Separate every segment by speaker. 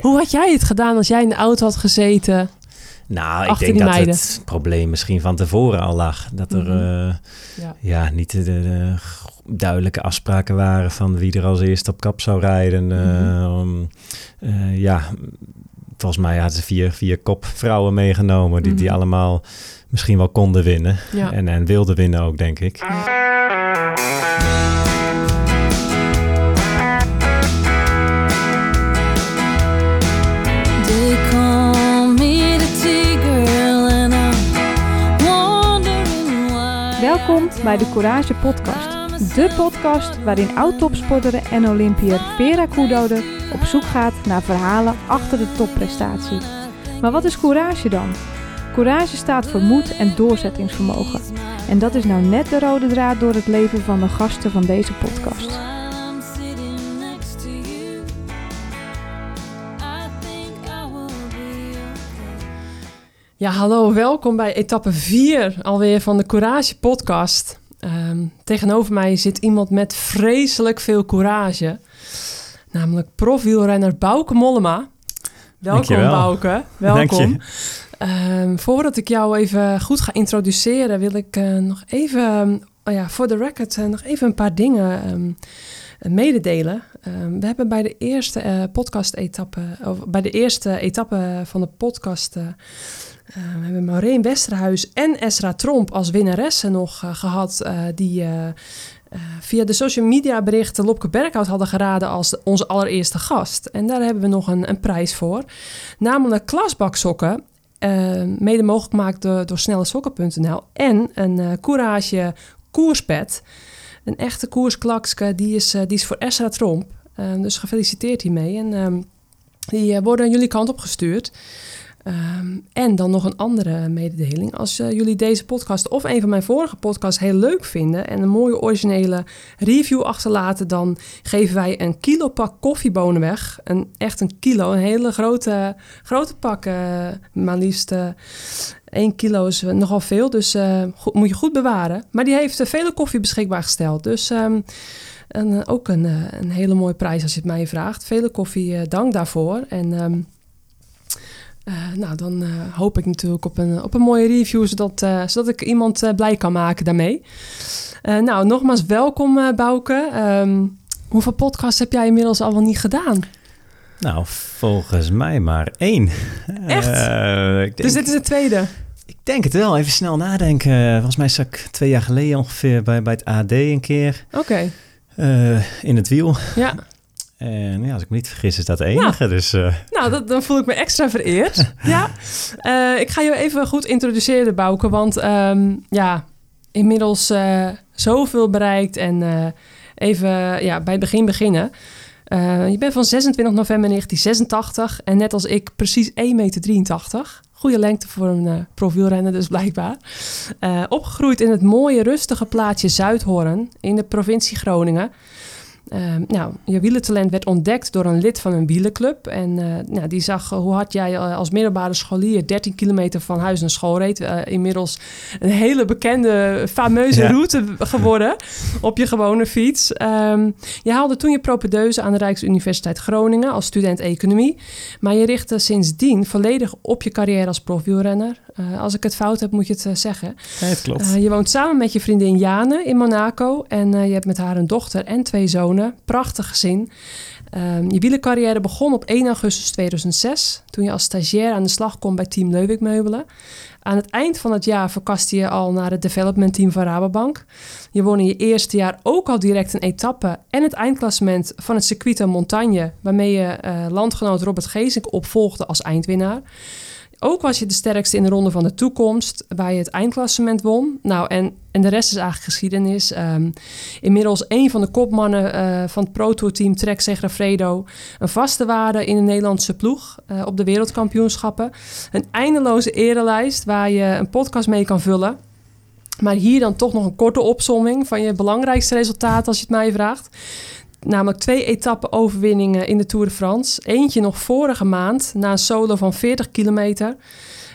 Speaker 1: Hoe had jij het gedaan als jij in de auto had gezeten?
Speaker 2: Nou, ik denk dat
Speaker 1: meiden.
Speaker 2: het probleem misschien van tevoren al lag. Dat er
Speaker 1: Mhm.
Speaker 2: eh,
Speaker 1: Ja.
Speaker 2: ja, niet de, de- de duidelijke afspraken waren van wie er als eerste op kap zou rijden. eh, ja, volgens mij hadden ze vier, vier kopvrouwen meegenomen die, die
Speaker 1: Mhm.
Speaker 2: allemaal misschien wel konden winnen.
Speaker 1: Ja.
Speaker 2: En, en wilden winnen ook, denk ik.
Speaker 3: Welkom bij de Courage Podcast. De podcast waarin oud-topsporter en Olympiër Vera Koedode op zoek gaat naar verhalen achter de topprestatie. Maar wat is courage dan? Courage staat voor moed en doorzettingsvermogen. En dat is nou net de rode draad door het leven van de gasten van deze podcast.
Speaker 1: Ja, hallo, welkom bij etappe 4 alweer van de Courage podcast. Ehm, tegenover mij zit iemand met vreselijk veel courage. Namelijk profielrenner Bouke Mollema. Welkom
Speaker 2: Dankjewel.
Speaker 1: Bouke,
Speaker 2: Dank
Speaker 1: welkom.
Speaker 2: je.
Speaker 1: Ehm, voordat ik jou even goed ga introduceren, wil ik eh, nog even, ehm, oh ja, voor de record, eh, nog even een paar dingen mededelen. We hebben bij de eerste eh, podcast-etappe, of bij de eerste etappe van de podcast, we hebben Maureen Westerhuis en Esra Tromp als winnaressen nog eh, gehad, eh, die eh, eh, via de social media berichten Lopke Berghout hadden geraden als onze allereerste gast. En daar hebben we nog een, een prijs voor. Namelijk klasbaksokken. eh, mede mogelijk gemaakt door, door snellesokken.nl. En een eh Courage koerspet. Een echte koersklakske. Die is, eh, die is voor Esra Tromp. Eh, dus gefeliciteerd hiermee. En ehm, die eh, worden aan jullie kant opgestuurd. Ehm, en dan nog een andere mededeling. Als eh, jullie deze podcast of een van mijn vorige podcasts heel leuk vinden en een mooie originele review achterlaten, dan geven wij een kilo pak koffiebonen weg. Een, echt een kilo, een hele grote, grote pak. eh, maar liefst eh 1 kilo is nogal veel, dus moet je goed bewaren. Maar die heeft vele koffie beschikbaar gesteld. Dus ehm, eh, ook een, een hele mooie prijs als je het mij vraagt. Vele koffie, dank daarvoor. En ehm, eh, nou, dan eh, hoop ik natuurlijk op een, op een mooie review, zodat, eh, zodat ik iemand blij kan maken daarmee. Nou, nogmaals welkom Bouke. Ehm, hoeveel podcasts heb jij inmiddels al wel niet gedaan?
Speaker 2: Nou, volgens mij maar één.
Speaker 1: Echt?
Speaker 2: Denk,
Speaker 1: Dus dit is de tweede.
Speaker 2: ik denk het wel. Even snel nadenken. Volgens mij zat ik twee jaar geleden ongeveer bij, bij het AD een keer
Speaker 1: Oké,
Speaker 2: in het wiel.
Speaker 1: ja.
Speaker 2: En ja, als ik me niet vergis is dat de enige. Dus eh,
Speaker 1: Nou, dat, dan voel ik me extra vereerd. ja. Eh, ik ga je even goed introduceren, Bouke. Want ehm, ja, inmiddels eh, zoveel bereikt. En even ja, bij het begin beginnen. Je bent van 26 november 1986. En net als ik precies 1,83 meter. Goede lengte voor een profielrenner dus blijkbaar. Opgegroeid in het mooie rustige plaatsje Zuidhoorn in de provincie Groningen. Ehm, nou, je wielentalent werd ontdekt door een lid van een wielenclub. En eh, nou, die zag eh, hoe hard jij eh, als middelbare scholier 13 kilometer van huis naar school reed. Inmiddels een hele bekende, fameuze
Speaker 2: Ja.
Speaker 1: route geworden op je gewone fiets. Ehm, je haalde toen je propedeuse aan de Rijksuniversiteit Groningen als student economie. Maar je richtte sindsdien volledig op je carrière als profielrenner. Eh, als ik het fout heb, moet je het eh, zeggen.
Speaker 2: ja, het klopt.
Speaker 1: Eh, je woont samen met je vriendin Jane in Monaco. En je hebt met haar een dochter en twee zonen. Prachtig gezin. Ehm, je wielercarrière begon op 1 augustus 2006. Toen je als stagiair aan de slag kon bij Team Leuwik Meubelen. Aan het eind van het jaar verkaste je al naar het development team van Rabobank. Je won in je eerste jaar ook al direct een etappe en het eindklassement van het circuit Montagne. Waarmee je landgenoot Robert Gezink opvolgde als eindwinnaar. Ook was je de sterkste in de ronde van de toekomst, waar je het eindklassement won. Nou, en, en de rest is eigenlijk geschiedenis. Ehm, inmiddels een van de kopmannen eh, van het Pro Tour team Trek Segafredo. Een vaste waarde in de Nederlandse ploeg eh, op de wereldkampioenschappen. Een eindeloze erelijst waar je een podcast mee kan vullen. Maar hier dan toch nog een korte opsomming van je belangrijkste resultaten als je het mij vraagt. Namelijk twee etappe-overwinningen in de Tour de France. Eentje nog vorige maand na een solo van 40 kilometer.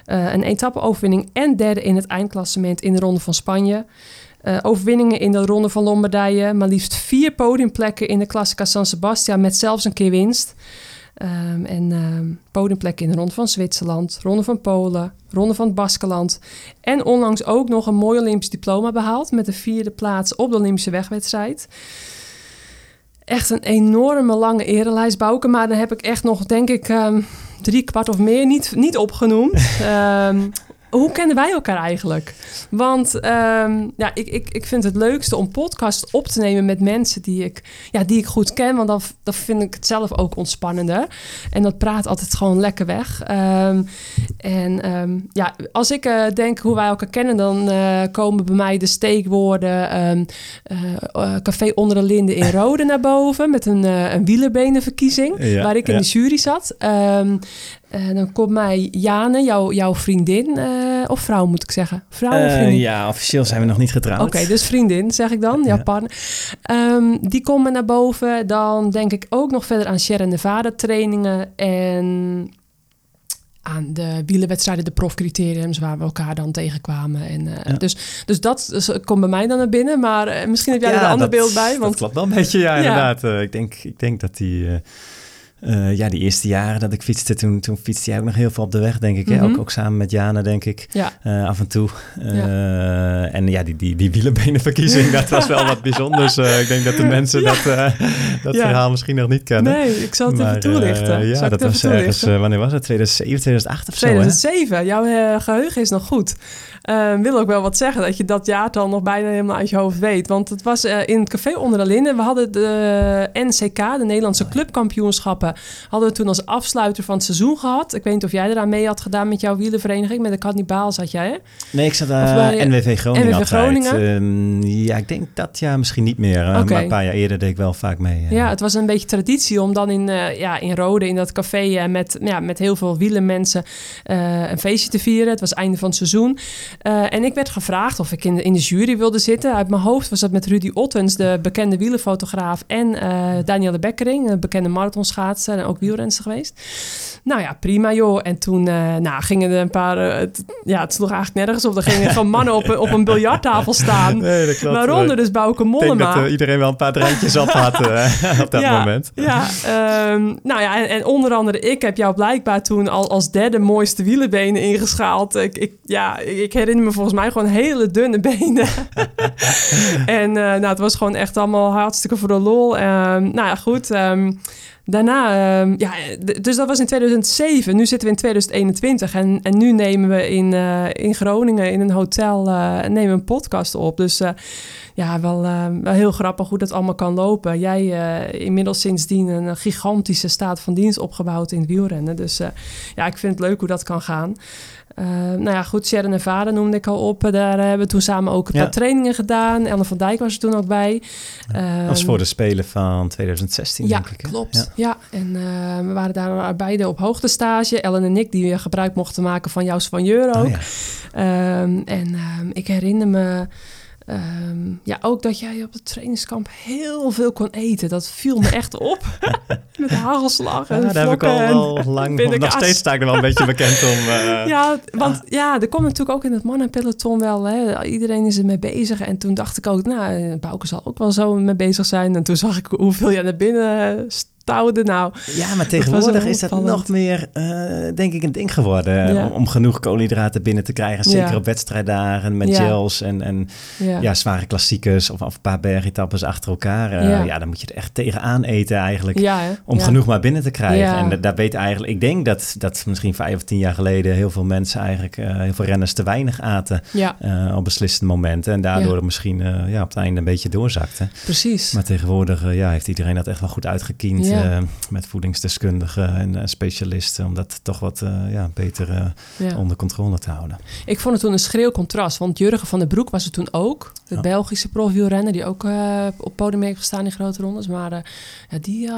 Speaker 1: Eh, een etappe-overwinning en derde in het eindklassement in de Ronde van Spanje. Eh, overwinningen in de Ronde van Lombardije. Maar liefst vier podiumplekken in de Classica San Sebastian met zelfs een keer winst. Ehm, en ehm podiumplek in de Ronde van Zwitserland, Ronde van Polen, Ronde van het Baskeland. En onlangs ook nog een mooi Olympisch diploma behaald met de vierde plaats op de Olympische wegwedstrijd. Echt een enorme lange erelijst, Bouke. Maar dan heb ik echt nog, denk ik, ehm, drie kwart of meer niet, niet opgenoemd. Ehm, hoe kennen wij elkaar eigenlijk? Want ehm, ja, ik, ik, ik vind het leukste om podcast op te nemen met mensen die ik, ja, die ik goed ken. Want dan, dan vind ik het zelf ook ontspannender. En dat praat altijd gewoon lekker weg. Ehm, en ehm, ja, als ik eh, denk hoe wij elkaar kennen, dan eh, komen bij mij de steekwoorden eh, Café onder de Linden in Rode naar boven. Met een, een wielerbenenverkiezing.
Speaker 2: Ja,
Speaker 1: waar ik in
Speaker 2: ja.
Speaker 1: de jury zat. Eh, dan komt mij Jane, jouw, jouw vriendin, eh, of vrouw moet ik zeggen. Vrouw of
Speaker 2: Eh,
Speaker 1: vriendin?
Speaker 2: ja, officieel zijn we nog niet getrouwd.
Speaker 1: Oké, dus vriendin, zeg ik dan, jouw
Speaker 2: Ja.
Speaker 1: partner. Ehm, die komen naar boven. Dan denk ik ook nog verder aan Sierra Nevada trainingen en aan de wielerwedstrijden, de profcriteriums waar we elkaar dan tegenkwamen. En,
Speaker 2: Ja.
Speaker 1: dus, dus dat dus, komt bij mij dan naar binnen. Maar misschien heb jij er een ander
Speaker 2: dat-
Speaker 1: beeld bij.
Speaker 2: Dat
Speaker 1: Want
Speaker 2: klopt wel een beetje, ja,
Speaker 1: Ja.
Speaker 2: inderdaad. Ik, denk, ik denk dat die... eh, ja, die eerste jaren dat ik fietste, toen, toen fietste jij ook nog heel veel op de weg, denk ik. hè?
Speaker 1: Mhm.
Speaker 2: ook, ook samen met Jana, denk ik.
Speaker 1: ja,
Speaker 2: eh, af en toe. Eh, En ja, die, die, die wielenbenenverkiezing, dat was wel wat bijzonders. Ik denk dat de mensen
Speaker 1: Ja.
Speaker 2: dat, dat verhaal misschien nog niet kennen.
Speaker 1: nee, ik zal het
Speaker 2: Maar,
Speaker 1: even toelichten.
Speaker 2: ja, dat was ergens, wanneer was het? 2007, 2008 of zo, hè?
Speaker 1: 2007, jouw eh, geheugen is nog goed. Eh, wil ook wel wat zeggen dat je dat jaartal nog bijna helemaal uit je hoofd weet. Want het was in het café onder de Linden. We hadden de NCK, de Nederlandse clubkampioenschappen, hadden we toen als afsluiter van het seizoen gehad. Ik weet niet of jij eraan mee had gedaan met jouw wielenvereniging. Met de Cannibaal zat jij, hè?
Speaker 2: Nee, ik zat uh,
Speaker 1: bij,
Speaker 2: NWV Groningen
Speaker 1: NWV. Groningen?
Speaker 2: Ehm, ja, ik denk dat ja, misschien niet meer. eh. Maar een paar jaar eerder deed ik wel vaak mee. eh.
Speaker 1: Ja, het was een beetje traditie om dan in, ja, in Rode, in dat café met, ja, met heel veel wielenmensen eh, een feestje te vieren. Het was het einde van het seizoen. En ik werd gevraagd of ik in de, in de jury wilde zitten. Uit mijn hoofd was dat met Rudy Ottens, de bekende wielenfotograaf, en eh Danielle Bekkering, een bekende en ook wielrenster geweest. Nou ja, prima joh. En toen eh, nou, gingen er een paar... eh, het, ja, het sloeg eigenlijk nergens op. Er gingen gewoon mannen op, een- op een biljarttafel staan.
Speaker 2: Nee, dat klopt.
Speaker 1: Waaronder dus Bouke
Speaker 2: Ik denk
Speaker 1: Mollema.
Speaker 2: dat eh, iedereen wel een paar drankjes op had op dat
Speaker 1: ja,
Speaker 2: moment.
Speaker 1: Ja, ehm, nou ja, en, en onder andere ik heb jou blijkbaar toen al als derde mooiste wielenbenen ingeschaald. Ik, ik, ja, ik herinner me volgens mij gewoon hele dunne benen. en nou, het was gewoon echt allemaal hartstikke voor de lol. Ehm, nou ja, goed. ehm, daarna, ehm, ja, dus dat was in 2007. Nu zitten we in 2021 en, en nu nemen we in, eh, in Groningen in een hotel eh, nemen een podcast op. Dus eh, ja, wel, wel heel grappig hoe dat allemaal kan lopen. Jij inmiddels sindsdien een gigantische staat van dienst opgebouwd in het wielrennen. Dus ja, ik vind het leuk hoe dat kan gaan. Eh, nou ja, goed, Sharon en Vader noemde ik al op. Daar hebben we toen samen ook een
Speaker 2: Ja.
Speaker 1: paar trainingen gedaan. Ellen van Dijk was er toen ook bij.
Speaker 2: Dat
Speaker 1: Ehm,
Speaker 2: was voor de Spelen van 2016,
Speaker 1: ja,
Speaker 2: denk ik. hè?
Speaker 1: klopt.
Speaker 2: Ja.
Speaker 1: Ja, en eh, we waren daar beide op hoogtestage. Ellen en ik, die gebruik mochten maken van jouw soigneur ook.
Speaker 2: Oh, ja.
Speaker 1: Ehm, en ehm, ik herinner me ehm, ja, ook dat jij op het trainingskamp heel veel kon eten. Dat viel me echt op. Met hagelslag en
Speaker 2: Ja, daar heb ik al wel lang... Nog steeds sta ik er wel een beetje bekend om. eh,
Speaker 1: Ja, want ja, er komt natuurlijk ook in het mannenpeloton wel. Hè, iedereen is ermee bezig. En toen dacht ik ook, nou, Bouke zal ook wel zo mee bezig zijn. En toen zag ik hoeveel jij naar binnen stouwde. Nou,
Speaker 2: Ja, maar tegenwoordig is dat nog meer, eh, denk ik, een ding geworden.
Speaker 1: Ja.
Speaker 2: Om, om genoeg koolhydraten binnen te krijgen. Zeker
Speaker 1: Ja.
Speaker 2: op wedstrijddagen met
Speaker 1: Ja.
Speaker 2: gels en, en
Speaker 1: ja.
Speaker 2: zware klassiekers of, of een paar bergetappes achter elkaar. Eh,
Speaker 1: Ja.
Speaker 2: dan moet je er echt tegenaan eten eigenlijk. Om genoeg maar binnen te krijgen. En da- daar weet eigenlijk, ik denk dat, dat misschien vijf of tien jaar geleden heel veel mensen eigenlijk, eh, heel veel renners te weinig aten
Speaker 1: Ja,
Speaker 2: op beslissende momenten. En daardoor misschien ja, op het einde een beetje doorzakte.
Speaker 1: precies.
Speaker 2: Maar tegenwoordig ja, heeft iedereen dat echt wel goed uitgekiend.
Speaker 1: Ja.
Speaker 2: eh, met voedingsdeskundigen en eh, specialisten. Om dat toch wat eh, ja, beter
Speaker 1: Ja.
Speaker 2: onder controle te houden.
Speaker 1: Ik vond het toen een schreeuw contrast. Want Jurgen van den Broek was er toen ook. De
Speaker 2: Ja.
Speaker 1: Belgische profielrenner die ook op podium heeft gestaan in grote rondes. Maar ja, die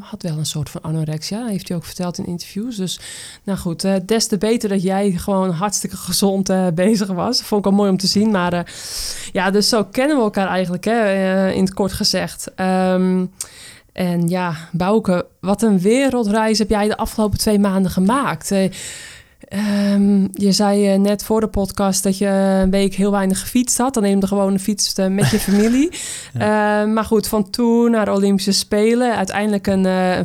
Speaker 1: had wel een soort van anorexia. Heeft hij ook verteld in interviews. Dus nou goed, des te beter dat jij gewoon hartstikke gezond bezig was. Vond ik al mooi om te zien. Maar ja, dus zo kennen we elkaar eigenlijk, hè, in het kort gezegd. Ehm, en ja, Bouke, wat een wereldreis heb jij de afgelopen twee maanden gemaakt. Eh, Ehm, je zei eh, net voor de podcast dat je een week heel weinig gefietst had. Dan neem je gewoon een fiets eh, met je familie. Ehm, maar goed, van toen naar de Olympische Spelen. Uiteindelijk een, eh,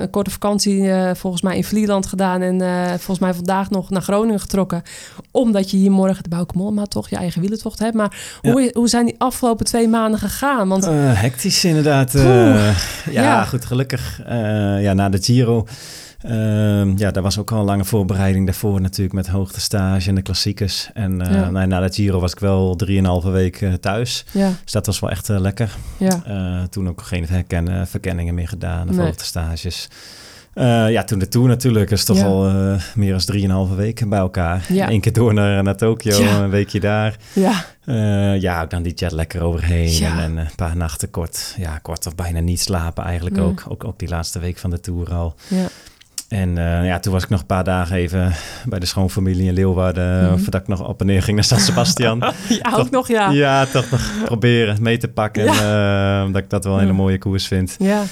Speaker 1: een, korte vakantie volgens mij in Vlieland gedaan. En volgens mij vandaag nog naar Groningen getrokken. Omdat je hier morgen de Mollema toch je eigen wielentocht hebt. Maar hoe, hoe zijn die afgelopen twee maanden gegaan? Want
Speaker 2: hectisch inderdaad. Ja,
Speaker 1: ja.
Speaker 2: goed, gelukkig. ja, na de Giro. Ehm, ja, daar was ook al een lange voorbereiding daarvoor natuurlijk met hoogtestage en de klassiekers. En eh,
Speaker 1: Ja.
Speaker 2: nou, na de Giro was ik wel drieënhalve week eh, thuis.
Speaker 1: ja,
Speaker 2: Dus dat was wel echt eh, lekker.
Speaker 1: ja,
Speaker 2: toen ook geen herkennen, verkenningen meer gedaan of
Speaker 1: Nee.
Speaker 2: hoogtestages. Ja, toen de Tour natuurlijk is toch al meer dan drieënhalve weken bij elkaar.
Speaker 1: Ja.
Speaker 2: Eén keer door naar, naar Tokio, een weekje daar.
Speaker 1: ja,
Speaker 2: ja, dan die jet lekker overheen.
Speaker 1: Ja.
Speaker 2: En, en een paar nachten kort, ja, kort of bijna niet slapen eigenlijk
Speaker 1: Nee.
Speaker 2: ook. ook. Ook die laatste week van de Tour al.
Speaker 1: ja.
Speaker 2: En eh, ja, toen was ik nog een paar dagen even bij de schoonfamilie in Leeuwarden.
Speaker 1: Mhm.
Speaker 2: Voordat ik nog op en neer ging naar San Sebastian.
Speaker 1: ja ook nog, ja.
Speaker 2: ja. toch nog proberen mee te pakken. eh, omdat ik dat wel een hele
Speaker 1: Ja.
Speaker 2: mooie koers vind.
Speaker 1: Ja,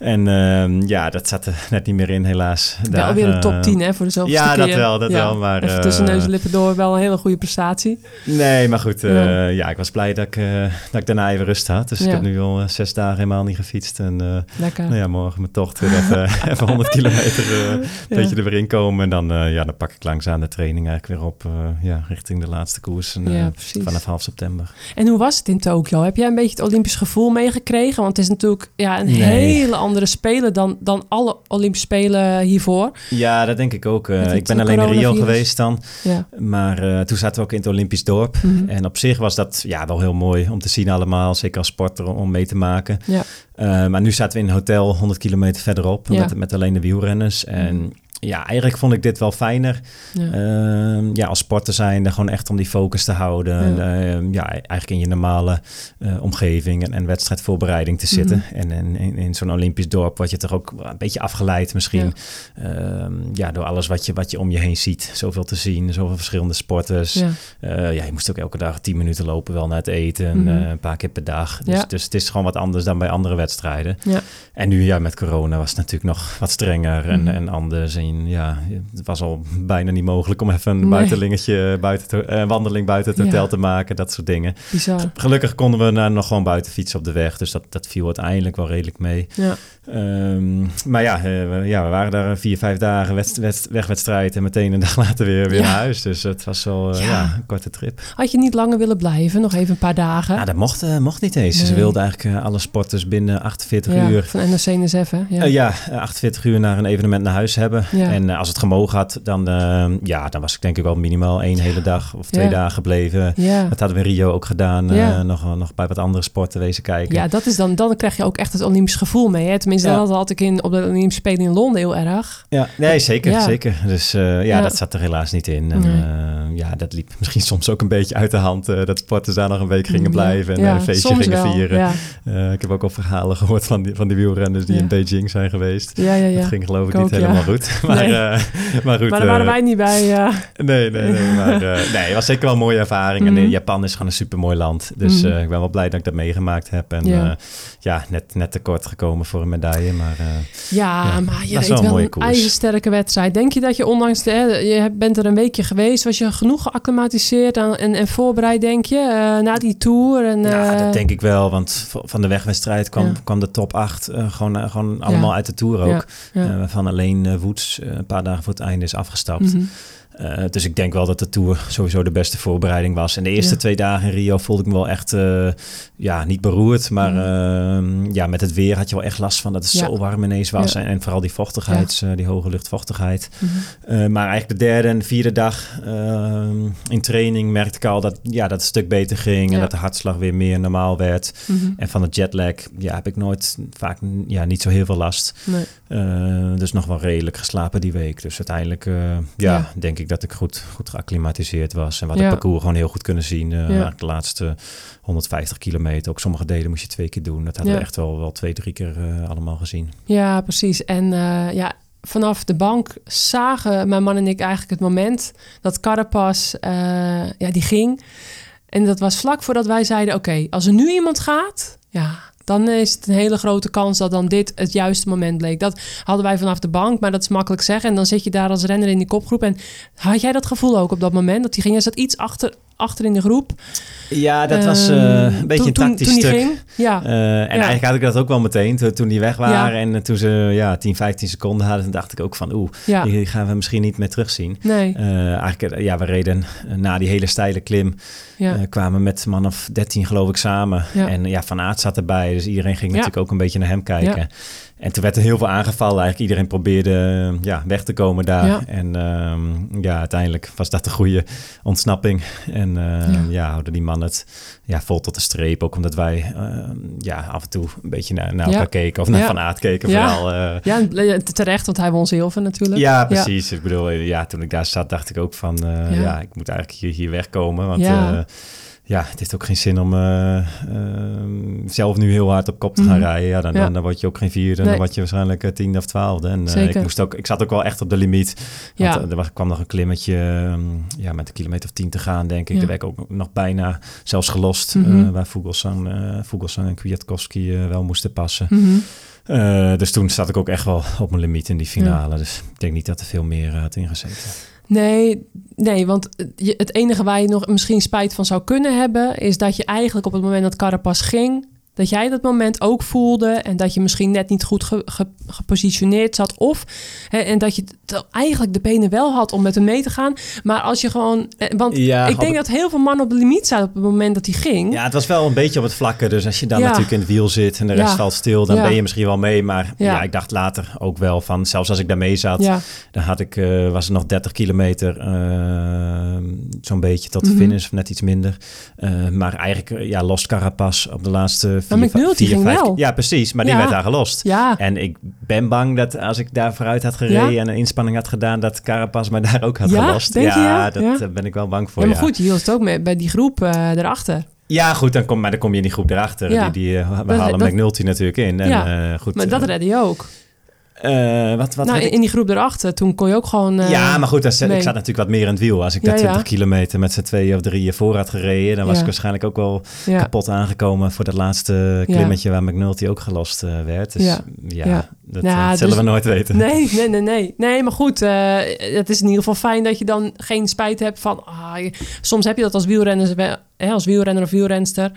Speaker 2: En ehm, ja, dat zat er net niet meer in helaas.
Speaker 1: wel
Speaker 2: Daar,
Speaker 1: weer een
Speaker 2: eh,
Speaker 1: top 10 hè, voor de zoveelste
Speaker 2: ja, dat
Speaker 1: keer.
Speaker 2: wel, dat wel, maar,
Speaker 1: Even
Speaker 2: eh,
Speaker 1: tussen neus en lippen door wel een hele goede prestatie.
Speaker 2: Nee, maar goed. eh,
Speaker 1: Ja.
Speaker 2: ja. ik was blij dat ik, eh, dat ik daarna even rust had. Dus ik
Speaker 1: Ja.
Speaker 2: heb nu al eh, zes dagen helemaal niet gefietst. En eh,
Speaker 1: Lekker.
Speaker 2: nou ja, morgen mijn tocht weer even, even 100 kilometer eh, een beetje er weer in komen. En dan, eh, ja, dan pak ik langzaam de training eigenlijk weer op eh, ja, richting de laatste koers. En,
Speaker 1: Ja,
Speaker 2: eh, vanaf half september.
Speaker 1: En hoe was het in Tokio? Heb jij een beetje het Olympisch gevoel meegekregen? Want het is natuurlijk ja, een
Speaker 2: Nee.
Speaker 1: hele andere spelen dan, dan alle Olympische Spelen hiervoor.
Speaker 2: Ja, dat denk ik ook. eh. Ik ben alleen in Rio geweest dan.
Speaker 1: Ja.
Speaker 2: Maar eh, toen zaten we ook in het Olympisch dorp.
Speaker 1: Mhm.
Speaker 2: En op zich was dat ja, wel heel mooi om te zien allemaal. Zeker als sporter om mee te maken.
Speaker 1: Ja.
Speaker 2: Eh, maar nu zaten we in een hotel 100 kilometer verderop
Speaker 1: Ja.
Speaker 2: met, met alleen de wielrenners. En ja, eigenlijk vond ik dit wel fijner.
Speaker 1: Ja.
Speaker 2: Ehm, ja, als sporter zijn, gewoon echt om die focus te houden.
Speaker 1: Ja.
Speaker 2: Ehm, ja, eigenlijk in je normale eh, omgeving en, en wedstrijdvoorbereiding te zitten.
Speaker 1: Mhm.
Speaker 2: En, en in, in zo'n Olympisch dorp word je toch ook een beetje afgeleid misschien. Ehm, ja, door alles wat je, wat je om je heen ziet. Zoveel te zien, zoveel verschillende sporters.
Speaker 1: Ja.
Speaker 2: Eh, ja, je moest ook elke dag 10 minuten lopen wel naar het eten.
Speaker 1: Mhm.
Speaker 2: eh, een paar keer per dag. Dus,
Speaker 1: Ja.
Speaker 2: dus het is gewoon wat anders dan bij andere wedstrijden.
Speaker 1: Ja.
Speaker 2: En nu ja, met corona was het natuurlijk nog wat strenger en,
Speaker 1: Mhm.
Speaker 2: en anders. En ja, het was al bijna niet mogelijk om even een
Speaker 1: Nee.
Speaker 2: buitenlingetje, buiten eh, wandeling buiten het
Speaker 1: Ja.
Speaker 2: hotel te maken. Dat soort dingen.
Speaker 1: Bizar.
Speaker 2: Gelukkig konden we nou nog gewoon buiten fietsen op de weg. Dus dat, dat viel uiteindelijk wel redelijk mee.
Speaker 1: Ja.
Speaker 2: Ehm, maar ja, eh, we, ja, we waren daar vier, vijf dagen wedst- wedst- wegwedstrijd en meteen een dag later weer, weer
Speaker 1: Ja.
Speaker 2: naar huis. Dus het was wel eh,
Speaker 1: Ja.
Speaker 2: een korte trip.
Speaker 1: Had je niet langer willen blijven? Nog even een paar dagen?
Speaker 2: Nou, dat mocht, mocht niet eens. Ze wilden eigenlijk alle sporters binnen 48
Speaker 1: ja,
Speaker 2: uur
Speaker 1: van NRC NSF, hè? Ja.
Speaker 2: ja. ja, eh, 48 uur naar een evenement naar huis hebben.
Speaker 1: Ja.
Speaker 2: En eh, als het gemogen had, dan, eh, ja, dan was ik denk ik wel minimaal één hele dag of twee
Speaker 1: Ja.
Speaker 2: dagen gebleven. Dat hadden we in Rio ook gedaan. eh, nog, nog bij wat andere sporten wezen kijken.
Speaker 1: Ja, dat is dan, dan krijg je ook echt het Olympisch gevoel mee. Hè? Tenminste, dat had ik in, op de Olympische Spelen in Londen heel erg.
Speaker 2: Ja, nee, zeker, zeker. Dus eh, ja, dat zat er helaas niet in. En
Speaker 1: Nee.
Speaker 2: eh, ja, dat liep misschien soms ook een beetje uit de hand. eh, dat sporters daar nog een week gingen
Speaker 1: Ja.
Speaker 2: blijven en eh, een feestje gingen
Speaker 1: wel.
Speaker 2: vieren. Eh, ik heb ook al verhalen gehoord van die, van die wielrenners die in Beijing zijn geweest.
Speaker 1: ja, ja. ja.
Speaker 2: Dat ging geloof ik,
Speaker 1: Ik
Speaker 2: niet
Speaker 1: ook,
Speaker 2: helemaal goed. Maar,
Speaker 1: Nee.
Speaker 2: eh, maar goed.
Speaker 1: maar daar waren
Speaker 2: eh,
Speaker 1: wij niet bij. Ja.
Speaker 2: Nee, nee, nee. Maar eh, nee, het was zeker wel een mooie ervaring. En
Speaker 1: Mhm.
Speaker 2: Japan is gewoon een super mooi land. Dus
Speaker 1: Mhm.
Speaker 2: ik ben wel blij dat ik dat meegemaakt heb. En
Speaker 1: Ja.
Speaker 2: ja, net, net tekort gekomen voor een medaille. Maar
Speaker 1: Ja,
Speaker 2: Ja,
Speaker 1: maar je
Speaker 2: dat wel een
Speaker 1: wel een
Speaker 2: koers.
Speaker 1: ijzersterke wedstrijd. Denk je dat je ondanks de... Je bent er een weekje geweest. Was je genoeg geacclimatiseerd en, en, en voorbereid, denk je? na die Tour? En,
Speaker 2: ja, dat denk ik wel. Want van de wegwedstrijd kwam,
Speaker 1: Ja.
Speaker 2: kwam de top 8 eh, gewoon, gewoon allemaal uit de Tour ook.
Speaker 1: Ja.
Speaker 2: Waarvan alleen Woods eh, een paar dagen voor het einde is afgestapt.
Speaker 1: Mhm.
Speaker 2: Eh, dus ik denk wel dat de Tour sowieso de beste voorbereiding was. En de eerste
Speaker 1: Ja.
Speaker 2: twee dagen in Rio voelde ik me wel echt, eh, ja, niet beroerd. Maar eh, ja, met het weer had je wel echt last van dat het
Speaker 1: Ja.
Speaker 2: zo warm ineens was.
Speaker 1: Ja.
Speaker 2: En, en vooral die vochtigheid, die hoge luchtvochtigheid.
Speaker 1: Mhm.
Speaker 2: Maar eigenlijk de derde en vierde dag eh, in training merkte ik al dat, ja, dat het stuk beter ging. En dat de hartslag weer meer normaal werd.
Speaker 1: Mhm.
Speaker 2: En van de jetlag ja, heb ik nooit vaak ja, niet zo heel veel last.
Speaker 1: Nee.
Speaker 2: Eh, dus nog wel redelijk geslapen die week. Dus uiteindelijk eh, ja,
Speaker 1: Ja.
Speaker 2: denk ik dat ik goed, goed geacclimatiseerd was. En wat
Speaker 1: Ja.
Speaker 2: het parcours gewoon heel goed kunnen zien.
Speaker 1: Ja.
Speaker 2: eigenlijk De laatste 150 kilometer. Ook sommige delen moest je twee keer doen. Dat hadden we echt wel, wel twee, drie keer allemaal gezien.
Speaker 1: Ja, precies. En ja, vanaf de bank zagen mijn man en ik eigenlijk het moment dat Carapaz, eh, ja, die ging. En dat was vlak voordat wij zeiden, oké, als er nu iemand gaat, ja, Dan is het een hele grote kans dat dan dit het juiste moment bleek. Dat hadden wij vanaf de bank, maar dat is makkelijk zeggen. En dan zit je daar als renner in die kopgroep. En had jij dat gevoel ook op dat moment? Dat die ging, je zat iets achter, achter in de groep.
Speaker 2: Ja, dat was eh,
Speaker 1: Ehm,
Speaker 2: een beetje een tactisch
Speaker 1: toen,
Speaker 2: stuk.
Speaker 1: ging. Ja,
Speaker 2: Eh, en eigenlijk had ik dat ook wel meteen toen, toen die weg waren. En eh, toen ze ja, 10, 15 seconden hadden, toen dacht ik ook van oeh,
Speaker 1: ja.
Speaker 2: die gaan we misschien niet meer terugzien.
Speaker 1: Nee,
Speaker 2: Eh, eigenlijk, eh, ja, we reden eh, na die hele steile klim,
Speaker 1: ja.
Speaker 2: eh, kwamen met man of 13 geloof ik samen. En ja, Van Aert zat erbij, dus iedereen ging natuurlijk ook een beetje naar hem kijken. En toen werd er heel veel aangevallen. Eigenlijk iedereen probeerde eh, ja, weg te komen daar.
Speaker 1: Ja.
Speaker 2: En ehm, ja, uiteindelijk was dat de goede ontsnapping. En eh,
Speaker 1: Ja.
Speaker 2: ja. houden die man het ja, vol tot de streep. Ook omdat wij ehm, ja, af en toe een beetje naar, elkaar keken. Of naar. Van Aert keken
Speaker 1: Ja.
Speaker 2: vooral. eh.
Speaker 1: ja, en terecht, want hij won zilver natuurlijk.
Speaker 2: ja, precies. Ik bedoel, eh, ja, toen ik daar zat, dacht ik ook van... eh,
Speaker 1: Ja.
Speaker 2: ja. ik moet eigenlijk hier, hier wegkomen. Want
Speaker 1: Ja.
Speaker 2: Ja. het heeft ook geen zin om eh, ehm, zelf nu heel hard op kop te gaan
Speaker 1: Mhm.
Speaker 2: rijden. Ja, dan,
Speaker 1: Ja.
Speaker 2: Dan, dan word je ook geen vierde.
Speaker 1: Nee.
Speaker 2: Dan word je waarschijnlijk eh, tiende of twaalfde. En eh, ik, moest ook, ik zat ook wel echt op de limiet. Want
Speaker 1: Ja.
Speaker 2: eh, er was, kwam nog een klimmetje ehm, ja, met een kilometer of tien te gaan, denk ik.
Speaker 1: Ja.
Speaker 2: Daar werd ik ook nog bijna zelfs gelost.
Speaker 1: Mhm.
Speaker 2: eh, waar Vogelsang, eh Vogelsang en Kwiatkowski eh, wel moesten passen.
Speaker 1: Mhm.
Speaker 2: Eh, dus toen zat ik ook echt wel op mijn limiet in die finale. Dus ik denk niet dat er veel meer eh, had ingezeten.
Speaker 1: Nee, nee, want het enige waar je nog misschien spijt van zou kunnen hebben... is dat je eigenlijk op het moment dat Carapaz ging... dat jij dat moment ook voelde... en dat je misschien net niet goed ge- ge- gepositioneerd zat... of hè, en dat je eigenlijk de benen wel had om met hem mee te gaan. Maar als je gewoon... eh, Want
Speaker 2: Ja,
Speaker 1: ik denk
Speaker 2: het-
Speaker 1: dat heel veel mannen op de limiet zaten... op het moment dat hij ging.
Speaker 2: Ja, het was wel een beetje op het vlakke. Dus als je dan
Speaker 1: Ja.
Speaker 2: natuurlijk in het wiel zit en de rest
Speaker 1: Ja.
Speaker 2: valt stil, dan ben je misschien wel mee. Maar
Speaker 1: Ja.
Speaker 2: ik dacht later ook wel van, zelfs als ik daar mee zat,
Speaker 1: ja.
Speaker 2: dan had ik, eh, was er nog 30 kilometer, eh, zo'n beetje tot de
Speaker 1: Mhm.
Speaker 2: finish, of net iets minder. Eh, maar eigenlijk, ja, lost Carapaz op de laatste vier,
Speaker 1: McNulty
Speaker 2: vier,
Speaker 1: ging
Speaker 2: vijf-
Speaker 1: wel.
Speaker 2: Ja, precies. Maar die
Speaker 1: Ja.
Speaker 2: werd daar gelost.
Speaker 1: Ja,
Speaker 2: En ik ben bang dat als ik daar vooruit had gereden
Speaker 1: Ja?
Speaker 2: en een inspanning had gedaan, dat Carapaz mij daar ook had
Speaker 1: Ja?
Speaker 2: gelost.
Speaker 1: Denk je, ja?
Speaker 2: dat
Speaker 1: Ja.
Speaker 2: eh, ben ik wel bang voor.
Speaker 1: ja, maar
Speaker 2: ja.
Speaker 1: goed, je hield het ook mee bij die groep eh, erachter.
Speaker 2: Ja, goed, dan kom, maar dan kom je in die groep erachter.
Speaker 1: Ja.
Speaker 2: Die, die, eh, we
Speaker 1: Dat-
Speaker 2: halen
Speaker 1: dat-
Speaker 2: McNulty natuurlijk in. En,
Speaker 1: Ja.
Speaker 2: goed,
Speaker 1: Maar dat redde je ook.
Speaker 2: Eh, wat, wat
Speaker 1: nou, in die groep erachter, toen kon je ook gewoon... eh,
Speaker 2: ja, maar goed,
Speaker 1: mee.
Speaker 2: ik zat natuurlijk wat meer in het wiel. Als ik
Speaker 1: Ja,
Speaker 2: daar 20
Speaker 1: ja.
Speaker 2: kilometer met z'n tweeën of drieën voor had gereden... dan was
Speaker 1: Ja.
Speaker 2: ik waarschijnlijk ook wel kapot aangekomen... voor dat laatste klimmetje waar McNulty ook gelost eh, werd. Dus
Speaker 1: Ja.
Speaker 2: dat, eh, dat zullen
Speaker 1: dus-
Speaker 2: we nooit weten.
Speaker 1: Nee, nee, nee, nee. Nee, maar goed, het is in ieder geval fijn dat je dan geen spijt hebt van... Ah, je- soms heb je dat als wielrenner, hè, als wielrenner of wielrenster...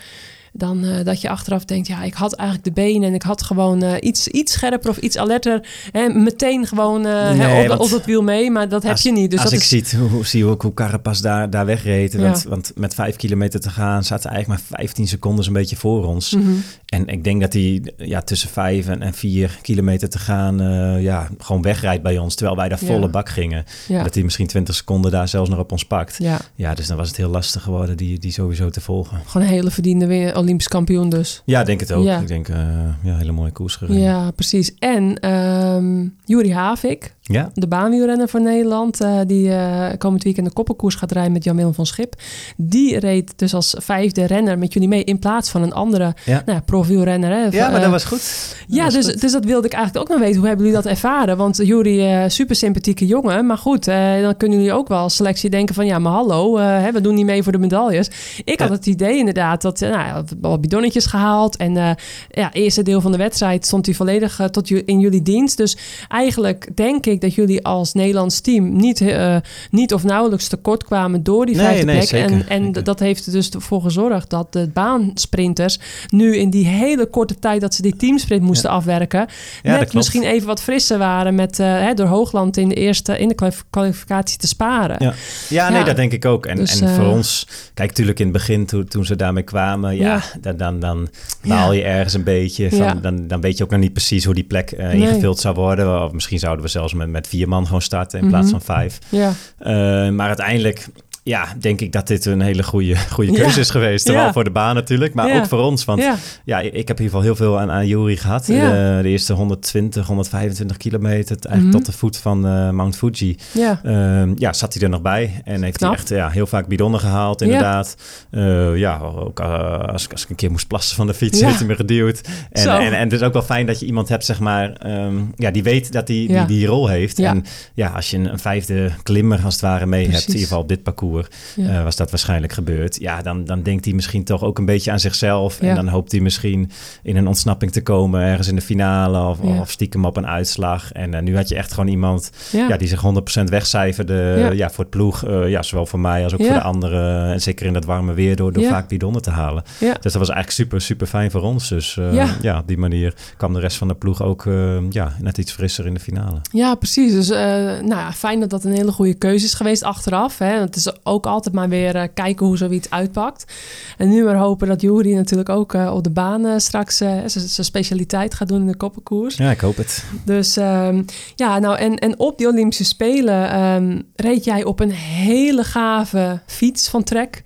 Speaker 1: Dan eh, dat je achteraf denkt, ja, ik had eigenlijk de benen en ik had gewoon eh, iets, iets scherper of iets alerter. Hè, meteen gewoon eh, hè, op,
Speaker 2: want
Speaker 1: op dat wiel mee, maar dat heb
Speaker 2: Als-
Speaker 1: je niet. Dus
Speaker 2: als
Speaker 1: dat
Speaker 2: ik
Speaker 1: is,
Speaker 2: zie hoe, zie ook hoe Carapaz daar, daar wegreed.
Speaker 1: Ja.
Speaker 2: Want, want met vijf kilometer te gaan zaten eigenlijk maar 15 seconden een beetje voor ons.
Speaker 1: Mhm.
Speaker 2: En ik denk dat hij ja, tussen vijf en, en vier kilometer te gaan eh, ja, gewoon wegrijdt bij ons. Terwijl wij daar
Speaker 1: Ja.
Speaker 2: volle bak gingen.
Speaker 1: ja.
Speaker 2: Dat hij misschien 20 seconden daar zelfs nog op ons pakt.
Speaker 1: ja,
Speaker 2: Ja, dus dan was het heel lastig geworden die, die sowieso te volgen.
Speaker 1: gewoon een hele verdiende weer Olympisch kampioen dus.
Speaker 2: Ja, ik denk het ook. Ik denk, eh ja, hele mooie koers gereden.
Speaker 1: Ja, precies. En ehm Juri Havik,
Speaker 2: Ja?
Speaker 1: de baanwielrenner van Nederland, eh, die eh, komend weekend de koppenkoers gaat rijden met Jan-Willem van Schip. Die reed dus als vijfde renner met jullie mee in plaats van een andere
Speaker 2: Ja.
Speaker 1: nou, ja, profielrenner. Hè,
Speaker 2: Ja, maar
Speaker 1: Eh,
Speaker 2: dat was goed. Dat
Speaker 1: ja,
Speaker 2: was
Speaker 1: dus,
Speaker 2: goed.
Speaker 1: dus dat wilde ik eigenlijk ook nog weten. Hoe hebben jullie dat ervaren? Want Juri, eh super sympathieke jongen. Maar goed, eh, dan kunnen jullie ook wel als selectie denken van... ja, maar hallo, eh, hè, we doen niet mee voor de medailles. Ik had het idee inderdaad dat... eh, nou, wat bidonnetjes gehaald. En eh ja, eerste deel van de wedstrijd stond hij volledig eh, tot in jullie dienst. Dus eigenlijk denk ik dat jullie als Nederlands team... niet, eh, niet of nauwelijks tekort kwamen door die
Speaker 2: Nee,
Speaker 1: vijfde
Speaker 2: nee,
Speaker 1: plek.
Speaker 2: zeker,
Speaker 1: en en
Speaker 2: zeker.
Speaker 1: dat heeft er dus voor gezorgd dat de baansprinters... nu in die hele korte tijd dat ze die teamsprint moesten afwerken
Speaker 2: Ja,
Speaker 1: net misschien even wat frisser waren met eh, hè, door Hoogland in de eerste in de kwalif- kwalificatie te sparen.
Speaker 2: Ja. Ja, nee, dat denk ik ook. En,
Speaker 1: Dus,
Speaker 2: en
Speaker 1: eh,
Speaker 2: voor ons, kijk, natuurlijk in het begin toen, toen ze daarmee kwamen, ja, dan, dan, dan baal je ergens een beetje. Van, dan, dan weet je ook nog niet precies hoe die plek eh,
Speaker 1: Nee.
Speaker 2: ingevuld zou worden. Of misschien zouden we zelfs met, met vier man gewoon starten in
Speaker 1: Mhm.
Speaker 2: plaats van vijf.
Speaker 1: Ja,
Speaker 2: Eh, maar uiteindelijk, ja, denk ik dat dit een hele goede, goede
Speaker 1: Ja.
Speaker 2: keuze is geweest. Zowel
Speaker 1: Ja.
Speaker 2: voor de baan natuurlijk, maar
Speaker 1: Ja.
Speaker 2: ook voor ons. Want
Speaker 1: ja,
Speaker 2: ik heb in ieder geval heel veel aan, aan Jury gehad. Eh, de eerste 120, 125 kilometer, eigenlijk
Speaker 1: Mhm.
Speaker 2: tot de voet van eh, Mount Fuji.
Speaker 1: ja,
Speaker 2: Ehm, ja, zat hij er nog bij. En heeft
Speaker 1: Knap.
Speaker 2: hij echt ja, heel vaak bidonnen gehaald, inderdaad. Ja, ja ook eh, als, ik- als ik een keer moest plassen van de fiets,
Speaker 1: Ja.
Speaker 2: heeft hij me geduwd. En, en, en het is ook wel fijn dat je iemand hebt, zeg maar, ehm, ja, die weet dat hij die,
Speaker 1: Ja.
Speaker 2: die rol heeft.
Speaker 1: Ja.
Speaker 2: En ja, als je een, een vijfde klimmer als het ware mee hebt, in ieder geval op dit parcours,
Speaker 1: Ja.
Speaker 2: eh, was dat waarschijnlijk gebeurd. Ja, dan, dan denkt hij misschien toch ook een beetje aan zichzelf.
Speaker 1: Ja.
Speaker 2: En dan hoopt hij misschien in een ontsnapping te komen ergens in de finale of,
Speaker 1: Ja.
Speaker 2: of stiekem op een uitslag. En eh, nu had je echt gewoon iemand
Speaker 1: ja.
Speaker 2: die zich 100% wegcijferde
Speaker 1: Ja.
Speaker 2: ja. voor het ploeg. eh, ja, zowel voor mij als ook
Speaker 1: Ja.
Speaker 2: voor de anderen. En zeker in dat warme weer door, door
Speaker 1: Ja.
Speaker 2: vaak bidonnen te halen.
Speaker 1: Ja.
Speaker 2: Dus dat was eigenlijk super, super fijn voor ons. Dus
Speaker 1: Ja.
Speaker 2: op die manier kwam de rest van de ploeg ook ja, net iets frisser in de finale.
Speaker 1: Ja, precies. Dus nou ja, fijn dat dat een hele goede keuze is geweest achteraf. Hè. Het is ook altijd maar weer eh, kijken hoe zoiets uitpakt. En nu maar hopen dat Jury natuurlijk ook eh, op de baan eh, straks zijn specialiteit gaat doen in de koppenkoers.
Speaker 2: Ja, ik hoop het.
Speaker 1: Dus ehm, ja, nou en, en op die Olympische Spelen ehm, reed jij op een hele gave fiets van Trek.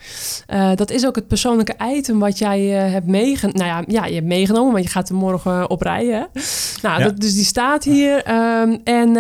Speaker 1: Dat is ook het persoonlijke item wat jij hebt meegenomen. Nou ja, ja, je hebt meegenomen, want je gaat er morgen op rijden. Nou,
Speaker 2: Ja.
Speaker 1: dat, dus die staat hier. ehm, en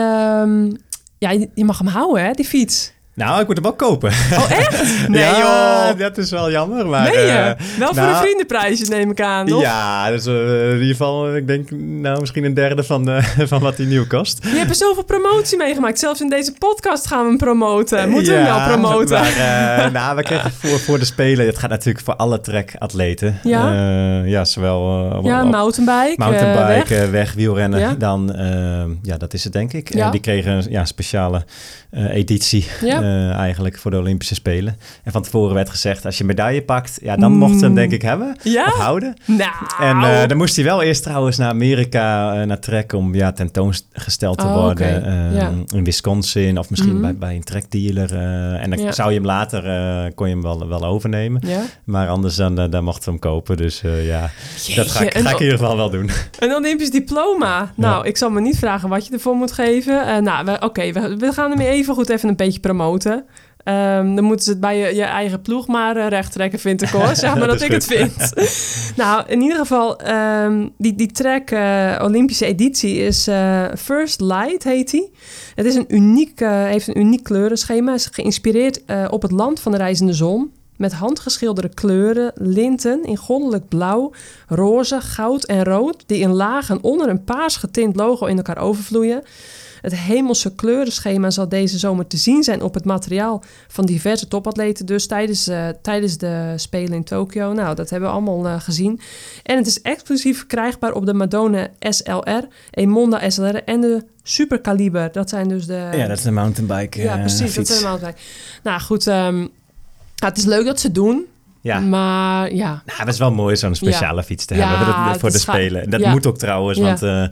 Speaker 1: ja, je, je mag hem houden, hè, die fiets.
Speaker 2: Nou, ik moet hem wel kopen.
Speaker 1: Oh, echt? Nee,
Speaker 2: ja,
Speaker 1: joh.
Speaker 2: dat is wel jammer. Maar,
Speaker 1: Meen je?
Speaker 2: eh,
Speaker 1: Wel voor
Speaker 2: nou,
Speaker 1: een vriendenprijsje, neem ik aan. of?
Speaker 2: Ja, dus eh, in ieder geval, ik denk, nou, misschien een derde van, eh, van wat die nieuw kost.
Speaker 1: Je hebt er zoveel promotie meegemaakt. Zelfs in deze podcast gaan we hem promoten. Moeten we hem wel promoten?
Speaker 2: Maar, eh, nou, we kregen voor, voor de Spelen, het gaat natuurlijk voor alle trek-atleten.
Speaker 1: Ja.
Speaker 2: Eh, ja, zowel eh,
Speaker 1: Ja, mountainbike. eh,
Speaker 2: mountainbike,
Speaker 1: weg.
Speaker 2: eh, weg, wielrennen,
Speaker 1: Ja.
Speaker 2: dan, eh, ja, dat is het denk ik.
Speaker 1: Ja.
Speaker 2: En die kregen een ja, speciale eh, editie
Speaker 1: Ja.
Speaker 2: Eh, eigenlijk voor de Olympische Spelen. En van tevoren werd gezegd, als je een medaille pakt, ja, dan
Speaker 1: Mm.
Speaker 2: mocht ze hem denk ik hebben.
Speaker 1: Ja?
Speaker 2: Of houden.
Speaker 1: Nou.
Speaker 2: En eh, dan moest hij wel eerst trouwens naar Amerika eh, naar trek om ja, tentoongesteld te
Speaker 1: Oh,
Speaker 2: worden.
Speaker 1: Ja.
Speaker 2: In Wisconsin of misschien
Speaker 1: Mhm.
Speaker 2: bij, bij een trekdealer. en dan
Speaker 1: Ja.
Speaker 2: zou je hem later, kon je hem wel, wel overnemen. Maar anders dan, dan mochten we hem kopen. Dus ja, dat ga ik, ga ik in ieder geval wel doen.
Speaker 1: Een Olympisch diploma. Nou, ik zal me niet vragen wat je ervoor moet geven. Nou, oké, we, we gaan hem even goed even een beetje promoten. Ehm, dan moeten ze het bij je, je eigen ploeg maar eh, recht trekken, vind ik hoor. Zeg maar dat, ik het vind. nou, in ieder geval, ehm, die, die track eh, Olympische editie is eh, First Light, heet die. Het is een uniek, heeft een uniek kleurenschema. is geïnspireerd op het land van de reizende zon. Met handgeschilderde kleuren, linten in goddelijk blauw, roze, goud en rood... die in lagen onder een paars getint logo in elkaar overvloeien. Het hemelse kleurenschema zal deze zomer te zien zijn op het materiaal van diverse topatleten. Dus tijdens, eh, tijdens de Spelen in Tokio. Nou, dat hebben we allemaal eh, gezien. En het is exclusief verkrijgbaar op de Madonna SLR, Emonda SLR en de Supercaliber. Dat zijn dus de...
Speaker 2: ja, dat is een mountainbike
Speaker 1: Ja,
Speaker 2: eh,
Speaker 1: precies. Dat zijn allemaal bij. Nou goed, ehm, het is leuk dat ze het doen.
Speaker 2: Ja.
Speaker 1: Maar ja,
Speaker 2: Nou, het is wel mooi zo'n speciale fiets te
Speaker 1: Ja,
Speaker 2: hebben dat- voor de Spelen. Dat moet ook trouwens, want eh,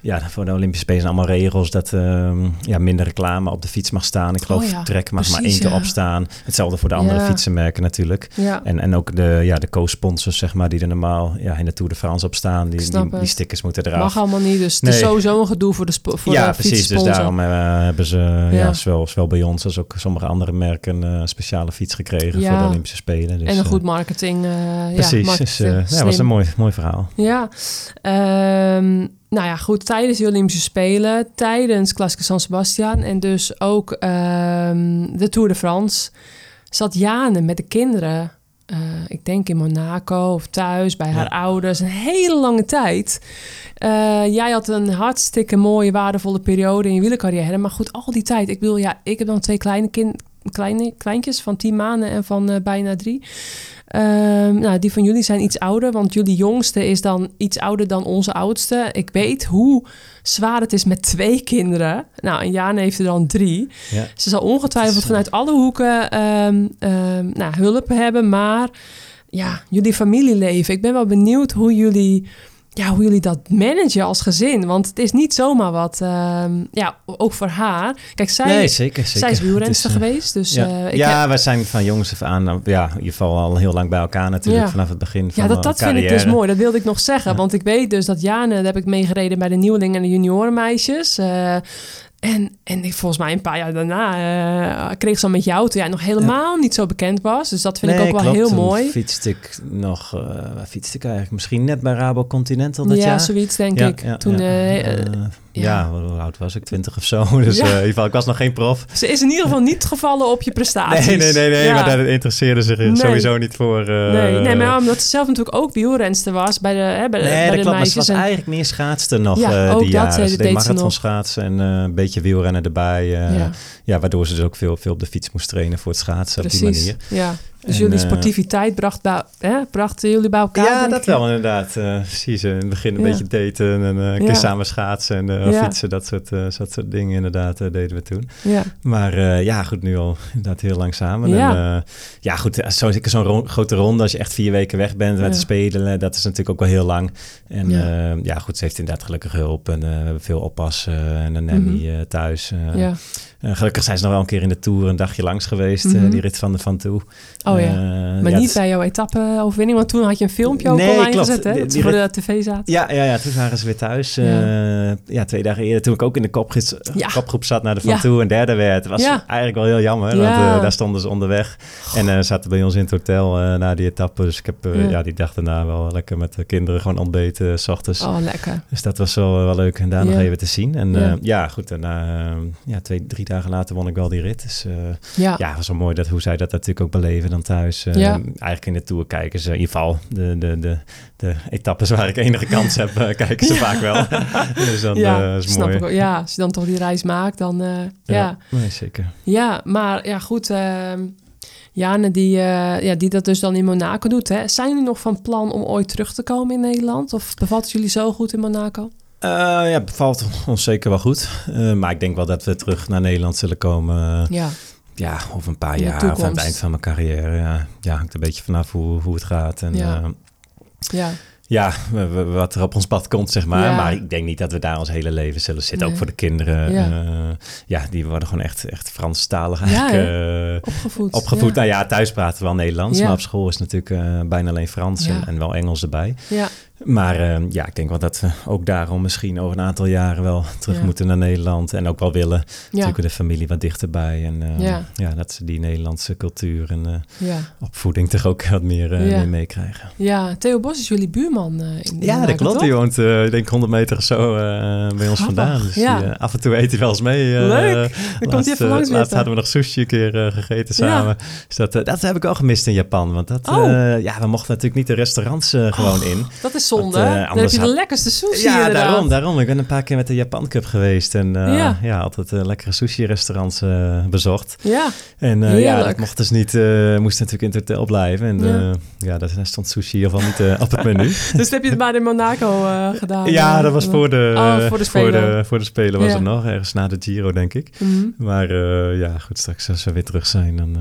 Speaker 2: ja, voor de Olympische Spelen zijn allemaal regels dat ehm, ja, minder reclame op de fiets mag staan. Ik geloof
Speaker 1: Oh
Speaker 2: trek mag maar één keer opstaan. Hetzelfde voor de andere fietsenmerken natuurlijk.
Speaker 1: ja.
Speaker 2: En, en ook de, ja, de co-sponsors, zeg maar, die er normaal ja, in de Tour de France op staan. Die, die, stickers moeten eraf.
Speaker 1: mag allemaal niet. Dus het is
Speaker 2: Nee.
Speaker 1: sowieso een gedoe voor de, voor
Speaker 2: ja,
Speaker 1: de
Speaker 2: precies. Dus daarom eh, hebben ze ja. Zowel, zowel bij ons als ook sommige andere merken eh, een speciale fiets gekregen voor de Olympische Spelen. Dus,
Speaker 1: en een
Speaker 2: eh,
Speaker 1: goed marketing. eh ja,
Speaker 2: Precies. dus, eh, ja,
Speaker 1: slim.
Speaker 2: was een mooi, mooi verhaal.
Speaker 1: Ja, ehm, nou ja, goed. Tijdens de Olympische Spelen, tijdens Klassieke San Sebastian en dus ook ehm, de Tour de France, zat Jane met de kinderen, eh, ik denk in Monaco of thuis bij haar
Speaker 2: Ja.
Speaker 1: ouders, een hele lange tijd. Jij had een hartstikke mooie, waardevolle periode in je wielercarrière. Maar goed, al die tijd. Ik bedoel, ja, ik heb dan twee kleine, kind, kleine kleintjes van tien maanden en van eh, bijna drie. Ehm, nou, die van jullie zijn iets ouder, want jullie jongste is dan iets ouder dan onze oudste. Ik weet hoe zwaar het is met twee kinderen. Nou, en Jane heeft er dan drie.
Speaker 2: Ja.
Speaker 1: Ze zal ongetwijfeld vanuit alle hoeken ehm, ehm, nou, hulp hebben, maar ja, jullie familieleven. Ik ben wel benieuwd hoe jullie, ja, hoe jullie dat managen als gezin. Want het is niet zomaar wat, ehm, ja, ook voor haar. Kijk, zij,
Speaker 2: nee, zeker, zeker.
Speaker 1: zij is wielrenster
Speaker 2: eh,
Speaker 1: geweest, dus
Speaker 2: ja,
Speaker 1: eh, ik
Speaker 2: ja
Speaker 1: heb-
Speaker 2: wij zijn van jongens af aan, nou, ja, in ieder geval al heel lang bij elkaar natuurlijk,
Speaker 1: Ja.
Speaker 2: vanaf het begin van
Speaker 1: Ja, dat, dat vind ik dus mooi. Dat wilde ik nog zeggen.
Speaker 2: Ja.
Speaker 1: Want ik weet dus dat Jane, daar heb ik meegereden bij de nieuwelingen en de juniorenmeisjes. Eh, en, en ik, volgens mij een paar jaar daarna eh, kreeg ze dan met jou, toen jij nog helemaal niet zo bekend was. Dus dat vind ik ook wel
Speaker 2: klopt.
Speaker 1: heel
Speaker 2: Toen
Speaker 1: mooi.
Speaker 2: fietste ik nog, eh waar fietste ik eigenlijk? Misschien net bij Rabo Continental dat
Speaker 1: ja,
Speaker 2: jaar.
Speaker 1: zoiets denk
Speaker 2: Ja,
Speaker 1: ik.
Speaker 2: ja,
Speaker 1: toen,
Speaker 2: ja.
Speaker 1: Eh,
Speaker 2: Eh,
Speaker 1: eh, Ja.
Speaker 2: hoe oud was ik? 20 of zo. Dus
Speaker 1: Ja.
Speaker 2: eh, in ieder geval, ik was nog geen prof.
Speaker 1: Ze is in ieder geval niet gevallen op je prestaties.
Speaker 2: Nee, nee, nee, nee.
Speaker 1: Ja.
Speaker 2: Maar daar interesseerde zich
Speaker 1: Nee.
Speaker 2: sowieso niet voor. eh,
Speaker 1: Nee, nee, maar omdat ze zelf natuurlijk ook wielrenster was bij de, hè, bij de,
Speaker 2: Nee,
Speaker 1: bij
Speaker 2: dat
Speaker 1: de
Speaker 2: klopt. Ze was
Speaker 1: en-
Speaker 2: eigenlijk meer schaatste nog
Speaker 1: Ja,
Speaker 2: eh, die jaren.
Speaker 1: eh,
Speaker 2: Ze
Speaker 1: deed
Speaker 2: deed
Speaker 1: ze nog.
Speaker 2: marathon schaatsen en eh, een beetje wielrennen erbij. eh,
Speaker 1: ja,
Speaker 2: waardoor ze dus ook veel, veel op de fiets moest trainen voor het schaatsen op die
Speaker 1: precies.
Speaker 2: manier.
Speaker 1: Ja. Dus
Speaker 2: En,
Speaker 1: jullie
Speaker 2: eh,
Speaker 1: sportiviteit bracht, bij, hè, brachten jullie bij elkaar?
Speaker 2: Ja, dat
Speaker 1: ik?
Speaker 2: wel inderdaad. Eh precies, eh, in het begin een
Speaker 1: Ja.
Speaker 2: beetje daten en een keer samen schaatsen en fietsen. Dat soort, dat soort dingen inderdaad deden we toen.
Speaker 1: Ja,
Speaker 2: Maar ja, goed, nu al inderdaad heel lang samen.
Speaker 1: Ja.
Speaker 2: En, ja, goed, zo, zo'n ro- grote ronde, als je echt vier weken weg bent met spelen, dat is natuurlijk ook wel heel lang. En
Speaker 1: Ja.
Speaker 2: goed, ze heeft inderdaad gelukkig hulp en we hebben veel oppassen en een nanny
Speaker 1: Mhm.
Speaker 2: thuis.
Speaker 1: ja.
Speaker 2: Eh, gelukkig zijn ze nog wel een keer in de Tour een dagje langs geweest, eh,
Speaker 1: Mhm.
Speaker 2: die rit van de Van Toe.
Speaker 1: Oh ja.
Speaker 2: Eh,
Speaker 1: Maar
Speaker 2: ja,
Speaker 1: niet
Speaker 2: het-
Speaker 1: bij jouw etappe-overwinning, want toen had je een filmpje ook
Speaker 2: Nee,
Speaker 1: online
Speaker 2: klopt.
Speaker 1: gezet, hè?
Speaker 2: Die-
Speaker 1: voor de tv zaten.
Speaker 2: Ja, ja, ja, toen waren ze weer thuis.
Speaker 1: Ja.
Speaker 2: Ja, twee dagen eerder, toen ik ook in de kopgids,
Speaker 1: Ja.
Speaker 2: kopgroep zat naar de Van. Toe en derde werd. was eigenlijk wel heel jammer,
Speaker 1: Ja.
Speaker 2: want daar stonden ze onderweg. En eh, zaten bij ons in het hotel na die etappe. Dus ik heb
Speaker 1: Ja.
Speaker 2: die dag daarna wel lekker met de kinderen gewoon ontbeten, s ochtends.
Speaker 1: Oh, lekker.
Speaker 2: Dus dat was wel, wel leuk en daar nog even te zien. En
Speaker 1: Ja.
Speaker 2: goed, daarna, ja, twee, drie dagen later won ik wel die rit. Dus eh,
Speaker 1: Ja.
Speaker 2: ja, was wel mooi dat, hoe zij dat natuurlijk ook beleven dan thuis. Eh,
Speaker 1: Ja.
Speaker 2: Eigenlijk in de Tour kijken ze, in ieder geval de, de, de, de etappes waar ik enige kans heb, eh, kijken ze vaak wel. dus dan
Speaker 1: ja,
Speaker 2: is
Speaker 1: snap
Speaker 2: mooi.
Speaker 1: ik. Ja, als je dan toch die reis maakt, dan... ja. ja.
Speaker 2: Nee, zeker.
Speaker 1: maar ja, goed. ehm Jane, die, ja, die dat dus dan in Monaco doet. Hè. Zijn jullie nog van plan om ooit terug te komen in Nederland? Of bevalt het jullie zo goed in Monaco?
Speaker 2: Eh, ja, bevalt ons zeker wel goed. Eh, maar ik denk wel dat we terug naar Nederland zullen komen. eh,
Speaker 1: Ja,
Speaker 2: ja, over een paar jaar of aan het
Speaker 1: toekomst.
Speaker 2: eind van mijn carrière. Ja, ja hangt een beetje vanaf hoe, hoe het gaat. En,
Speaker 1: Ja.
Speaker 2: ja.
Speaker 1: ja,
Speaker 2: wat er op ons pad komt, zeg maar.
Speaker 1: Ja.
Speaker 2: Maar ik denk niet dat we daar ons hele leven zullen zitten.
Speaker 1: Nee.
Speaker 2: Ook voor de kinderen.
Speaker 1: Ja.
Speaker 2: Ja, die worden gewoon echt, echt Franstalig eigenlijk.
Speaker 1: opgevoed.
Speaker 2: opgevoed. Nou ja, thuis praten we wel Nederlands. Maar op school is natuurlijk bijna alleen Frans en, en wel Engels erbij.
Speaker 1: Ja,
Speaker 2: Maar eh, ja, ik denk wel dat we ook daarom misschien over een aantal jaren wel terug
Speaker 1: Ja.
Speaker 2: moeten naar Nederland. En ook wel willen.
Speaker 1: ja,
Speaker 2: Natuurlijk de familie wat dichterbij. En eh,
Speaker 1: Ja.
Speaker 2: ja. dat ze die Nederlandse cultuur en eh, opvoeding toch ook wat meer, meer meekrijgen.
Speaker 1: ja, Theo Bos is jullie buurman in
Speaker 2: Ja, dat klopt. woont, ik denk 100 meter of zo bij ons
Speaker 1: Grappig,
Speaker 2: vandaan. Dus die, af en toe eet hij wel eens mee.
Speaker 1: Leuk. Dan komt hij even langs
Speaker 2: Laatst hadden we nog sushi een keer gegeten samen. Dus dat, dat heb ik wel gemist in Japan. Want dat,
Speaker 1: Oh.
Speaker 2: ja, we mochten natuurlijk niet de restaurants gewoon in.
Speaker 1: Dat is zonde.
Speaker 2: Eh,
Speaker 1: Dan heb je de lekkerste sushi
Speaker 2: Ja,
Speaker 1: inderdaad.
Speaker 2: daarom, daarom. Ik ben een paar keer met de Japan Cup geweest. En eh,
Speaker 1: Ja.
Speaker 2: ja. altijd eh, lekkere sushi-restaurants bezocht.
Speaker 1: Ja,
Speaker 2: En ja, dat mocht dus niet, moest natuurlijk in het hotel blijven. En
Speaker 1: Ja.
Speaker 2: ja, daar stond sushi in ieder geval niet op het menu.
Speaker 1: dus heb je het maar in Monaco gedaan.
Speaker 2: ja, dat was voor de,
Speaker 1: Oh, voor de
Speaker 2: voor
Speaker 1: Spelen.
Speaker 2: de, voor de Spelen was
Speaker 1: Ja.
Speaker 2: het nog. Ergens na de Giro, denk ik.
Speaker 1: Mhm.
Speaker 2: Maar ja, goed, straks als we weer terug zijn, dan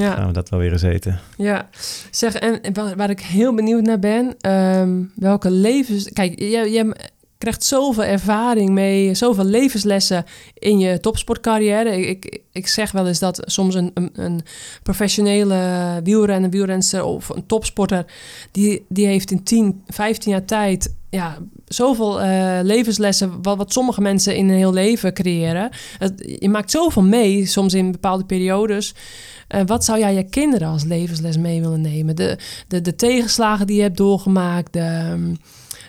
Speaker 1: Ja.
Speaker 2: gaan we dat wel weer eens eten.
Speaker 1: Ja, zeg, en waar, waar ik heel benieuwd naar ben, ehm, welke levens... Kijk, je, je krijgt zoveel ervaring mee, zoveel levenslessen in je topsportcarrière. Ik, ik, ik zeg wel eens dat soms een, een, een professionele wielrenner, wielrenster of een topsporter, die, die heeft in 10, 15 jaar tijd ja, zoveel eh, levenslessen, wat, wat sommige mensen in een heel leven creëren. Het, je maakt zoveel mee, soms in bepaalde periodes. Eh, wat zou jij je kinderen als levensles mee willen nemen? De, de, de tegenslagen die je hebt doorgemaakt, de, ehm,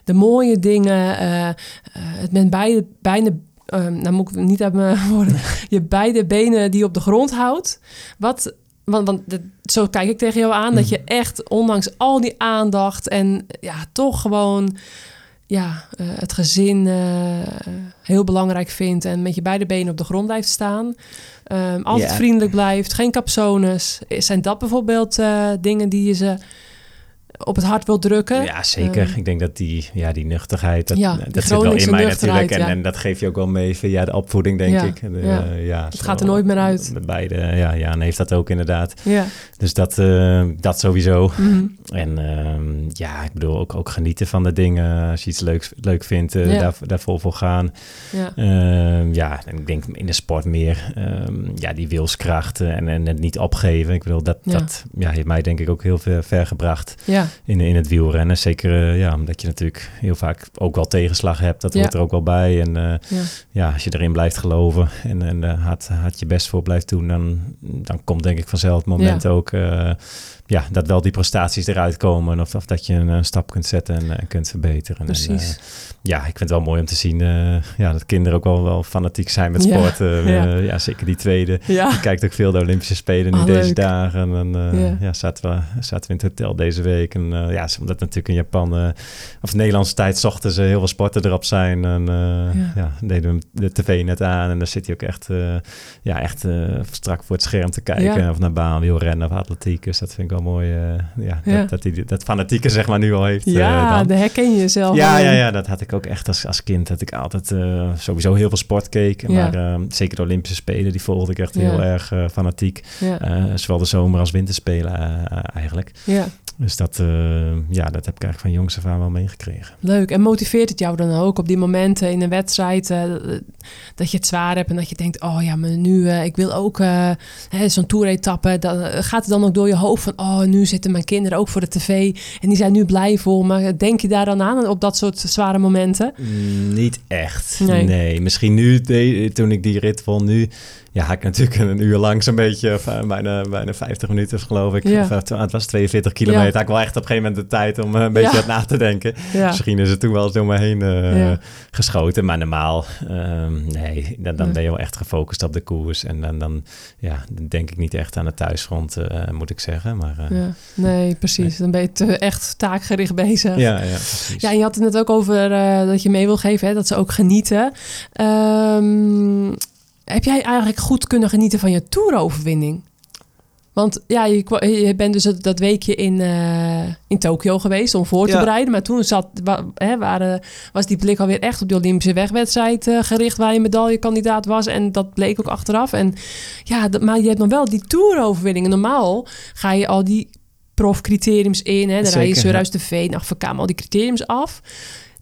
Speaker 1: de mooie dingen, eh, het met beide, bijna, eh, nou moet ik niet hebben woorden, je beide benen die je op de grond houdt. Wat, want, want de- zo kijk ik tegen jou aan, dat je echt ondanks al die aandacht en ja, toch gewoon ja, eh, het gezin eh, heel belangrijk vindt en met je beide benen op de grond blijft staan. Ehm, altijd vriendelijk blijft, geen capsones. Zijn dat bijvoorbeeld eh, dingen die je ze op het hart wil drukken?
Speaker 2: Ja, zeker.
Speaker 1: Eh,
Speaker 2: ik denk dat die, ja, die nuchtigheid, dat,
Speaker 1: Ja,
Speaker 2: dat zit wel in mij natuurlijk. En,
Speaker 1: ja.
Speaker 2: en dat geef je ook wel mee via de opvoeding, denk
Speaker 1: Ja,
Speaker 2: ik. Eh, ja,
Speaker 1: Het gaat er nooit meer uit.
Speaker 2: Met beide, ja, ja, en heeft dat ook inderdaad.
Speaker 1: Ja.
Speaker 2: Dus dat, eh, dat sowieso.
Speaker 1: Mhm.
Speaker 2: En ehm, ja, ik bedoel ook, ook genieten van de dingen. Als je iets leuks, leuk vindt, eh, daar, daar vol voor gaan.
Speaker 1: ja.
Speaker 2: Ehm, ja, en ik denk in de sport meer ehm, ja, die wilskracht en, en het niet opgeven. Ik bedoel, dat, dat ja, heeft mij denk ik ook heel ver, ver gebracht.
Speaker 1: ja.
Speaker 2: In, in het wielrennen. Zeker eh, ja, omdat je natuurlijk heel vaak ook wel tegenslag hebt. Dat hoort er ook wel bij. En eh,
Speaker 1: ja.
Speaker 2: als je erin blijft geloven en, en eh, hard, hard je best voor blijft doen, dan, dan komt denk ik vanzelf het moment ook ja, dat wel die prestaties eruit komen. Of, of dat je een, stap kunt zetten en eh, kunt verbeteren. En, eh, ja, ik vind het wel mooi om te zien eh, ja, dat kinderen ook wel, wel fanatiek zijn met
Speaker 1: Ja,
Speaker 2: sport. Eh,
Speaker 1: ja.
Speaker 2: ja, zeker die tweede.
Speaker 1: ja.
Speaker 2: Je kijkt ook veel de Olympische Spelen nu
Speaker 1: Ah,
Speaker 2: deze
Speaker 1: leuk.
Speaker 2: dagen. En dan
Speaker 1: Ja.
Speaker 2: ja. zaten, we, zaten we in het hotel deze week. En ja, omdat natuurlijk in Japan, of Nederlandse tijd, 's ochtends eh, heel veel sporten erop zijn. En
Speaker 1: Ja.
Speaker 2: deden we de tv net aan. En dan zit hij ook echt, ja, echt strak voor het scherm te kijken. Of naar baan, wielrennen of atletiek. Dus dat vind ik wel mooi. eh, ja,
Speaker 1: Ja.
Speaker 2: Dat, dat hij dat fanatieke zeg maar nu al heeft.
Speaker 1: Ja,
Speaker 2: dan.
Speaker 1: daar herken je jezelf
Speaker 2: Ja,
Speaker 1: wel
Speaker 2: ja, ja, dat had ik ook echt als, als kind. Dat ik altijd eh, sowieso heel veel sport keek. Maar eh, zeker de Olympische Spelen, die volgde ik echt
Speaker 1: Ja.
Speaker 2: heel erg fanatiek. Zowel de zomer- als winterspelen eigenlijk.
Speaker 1: ja.
Speaker 2: Dus dat, ja, dat heb ik eigenlijk van jongs af aan wel meegekregen.
Speaker 1: Leuk. En motiveert het jou dan ook op die momenten in een wedstrijd dat je het zwaar hebt en dat je denkt, oh ja, maar nu, eh, ik wil ook hè, zo'n toeretappe. Dan eh, gaat het dan ook door je hoofd van, oh, nu zitten mijn kinderen ook voor de tv en die zijn nu blij voor me. Denk je daar dan aan op dat soort zware momenten?
Speaker 2: Mm, niet echt.
Speaker 1: Nee.
Speaker 2: Nee. Misschien nu, toen ik die rit won, nu... Ja, ik natuurlijk een uur lang zo'n beetje, eh, bijna, bijna 50 minuten geloof ik.
Speaker 1: Ja.
Speaker 2: Of, eh, het was 42 kilometer.
Speaker 1: Ja.
Speaker 2: Ik wel echt op een gegeven moment de tijd om eh, een beetje
Speaker 1: Ja.
Speaker 2: wat na te denken.
Speaker 1: Ja,
Speaker 2: Misschien is het toen wel eens door me heen
Speaker 1: Ja.
Speaker 2: geschoten. Maar normaal, ehm, nee, dan, ben je wel echt gefocust op de koers. En dan, dan ja, dan denk ik niet echt aan het thuisfront, eh, moet ik zeggen. Maar ja,
Speaker 1: ja. Nee, precies. Dan ben je te echt taakgericht bezig.
Speaker 2: ja, precies.
Speaker 1: Ja, en je had het net ook over dat je mee wil geven, hè, dat ze ook genieten. Ehm, heb jij eigenlijk goed kunnen genieten van je toeroverwinning? Want ja, je, bent dus dat, weekje in, eh, in Tokio geweest om voor te
Speaker 2: Ja.
Speaker 1: bereiden. Maar toen zat, wa, hè, waren, was die blik alweer echt op de Olympische wegwedstrijd eh, gericht... waar je medaillekandidaat was. En dat bleek ook achteraf. En, ja, dat- maar je hebt nog wel die toeroverwinningen. Normaal ga je al die profcriteriums in. Hè, dan rij je Surhuis de Veen, Afvakam, al die criteriums af.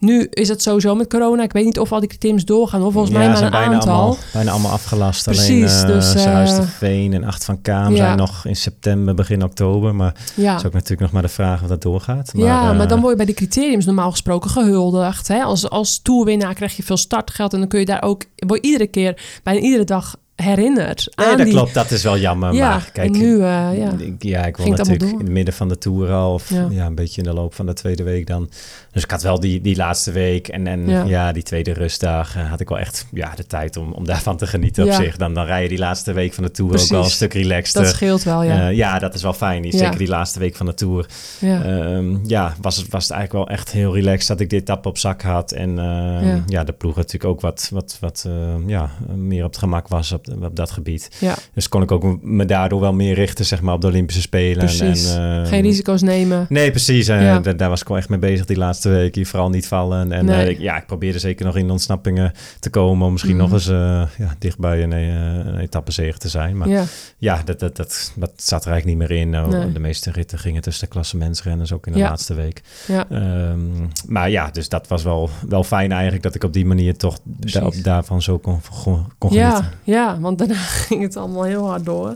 Speaker 1: Nu is het sowieso met corona. Ik weet niet of al die criteriums doorgaan. Of volgens mij maar een
Speaker 2: bijna
Speaker 1: aantal.
Speaker 2: Allemaal, bijna allemaal afgelast.
Speaker 1: Precies,
Speaker 2: Alleen
Speaker 1: dus,
Speaker 2: dus,
Speaker 1: eh,
Speaker 2: Huis de Veen en Acht van Kaam zijn nog in september, begin oktober. Maar
Speaker 1: Ja.
Speaker 2: is ook natuurlijk nog maar de vraag of dat doorgaat. Maar,
Speaker 1: ja,
Speaker 2: eh,
Speaker 1: maar dan word je bij de criteriums normaal gesproken gehuldigd. Hè? Als, als toerwinnaar krijg je veel startgeld en dan kun je daar ook, word je iedere keer, bijna iedere dag herinnerd
Speaker 2: Nee,
Speaker 1: aan
Speaker 2: dat
Speaker 1: die...
Speaker 2: klopt. Dat is wel jammer.
Speaker 1: Ja,
Speaker 2: maar kijk,
Speaker 1: nu, eh, ja.
Speaker 2: Ik, ja, ik wil natuurlijk in het midden van de tour al. Of
Speaker 1: Ja.
Speaker 2: ja. een beetje in de loop van de tweede week dan. Dus ik had wel die, die laatste week en, en
Speaker 1: Ja.
Speaker 2: ja. die tweede rustdag eh, had ik wel echt ja, de tijd om, om daarvan te genieten
Speaker 1: Ja.
Speaker 2: op zich. Dan, dan rij je die laatste week van de tour
Speaker 1: Precies.
Speaker 2: ook wel een stuk relaxter.
Speaker 1: Dat scheelt wel, ja.
Speaker 2: ja. ja, dat is wel fijn.
Speaker 1: Ja.
Speaker 2: Zeker die laatste week van de tour.
Speaker 1: ja.
Speaker 2: Ehm, ja, was het, was het eigenlijk wel echt heel relaxed dat ik dit etappe op zak had. En ehm,
Speaker 1: Ja.
Speaker 2: de ploeg natuurlijk ook wat, wat, wat ehm, ja, meer op het gemak was op, op dat gebied. Dus kon ik ook me daardoor wel meer richten zeg maar, op de Olympische Spelen.
Speaker 1: Precies.
Speaker 2: En,
Speaker 1: Geen risico's nemen.
Speaker 2: Nee, precies. Da- daar was ik wel echt mee bezig die laatste week. Hier vooral niet vallen. En
Speaker 1: Nee.
Speaker 2: eh, ik- ja, ik probeerde zeker nog in ontsnappingen te komen. Om misschien
Speaker 1: Mhm.
Speaker 2: nog eens eh, ja, dichtbij een, eh, een etappezege te zijn. Maar
Speaker 1: Ja,
Speaker 2: ja, dat, dat, dat, dat zat er eigenlijk niet meer in. Nou,
Speaker 1: Nee.
Speaker 2: De meeste ritten gingen tussen de klassementsrenners ook in de laatste week.
Speaker 1: ja.
Speaker 2: Ehm, maar ja, dus dat was wel, wel fijn eigenlijk dat ik op die manier toch da- daarvan zo kon, kon, kon genieten.
Speaker 1: Ja, ja, want daarna ging het allemaal heel hard door.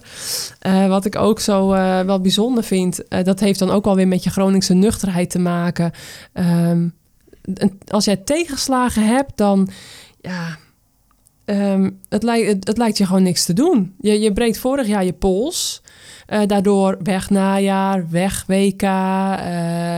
Speaker 1: Wat ik ook zo eh, wel bijzonder vind, dat heeft dan ook alweer met je Groningse nuchterheid te maken. Ehm, als jij tegenslagen hebt, dan ja, ehm, het, lijkt, het, lijkt je gewoon niks te doen. Je, je breekt vorig jaar je pols. Eh, daardoor weg najaar, weg WK. eh,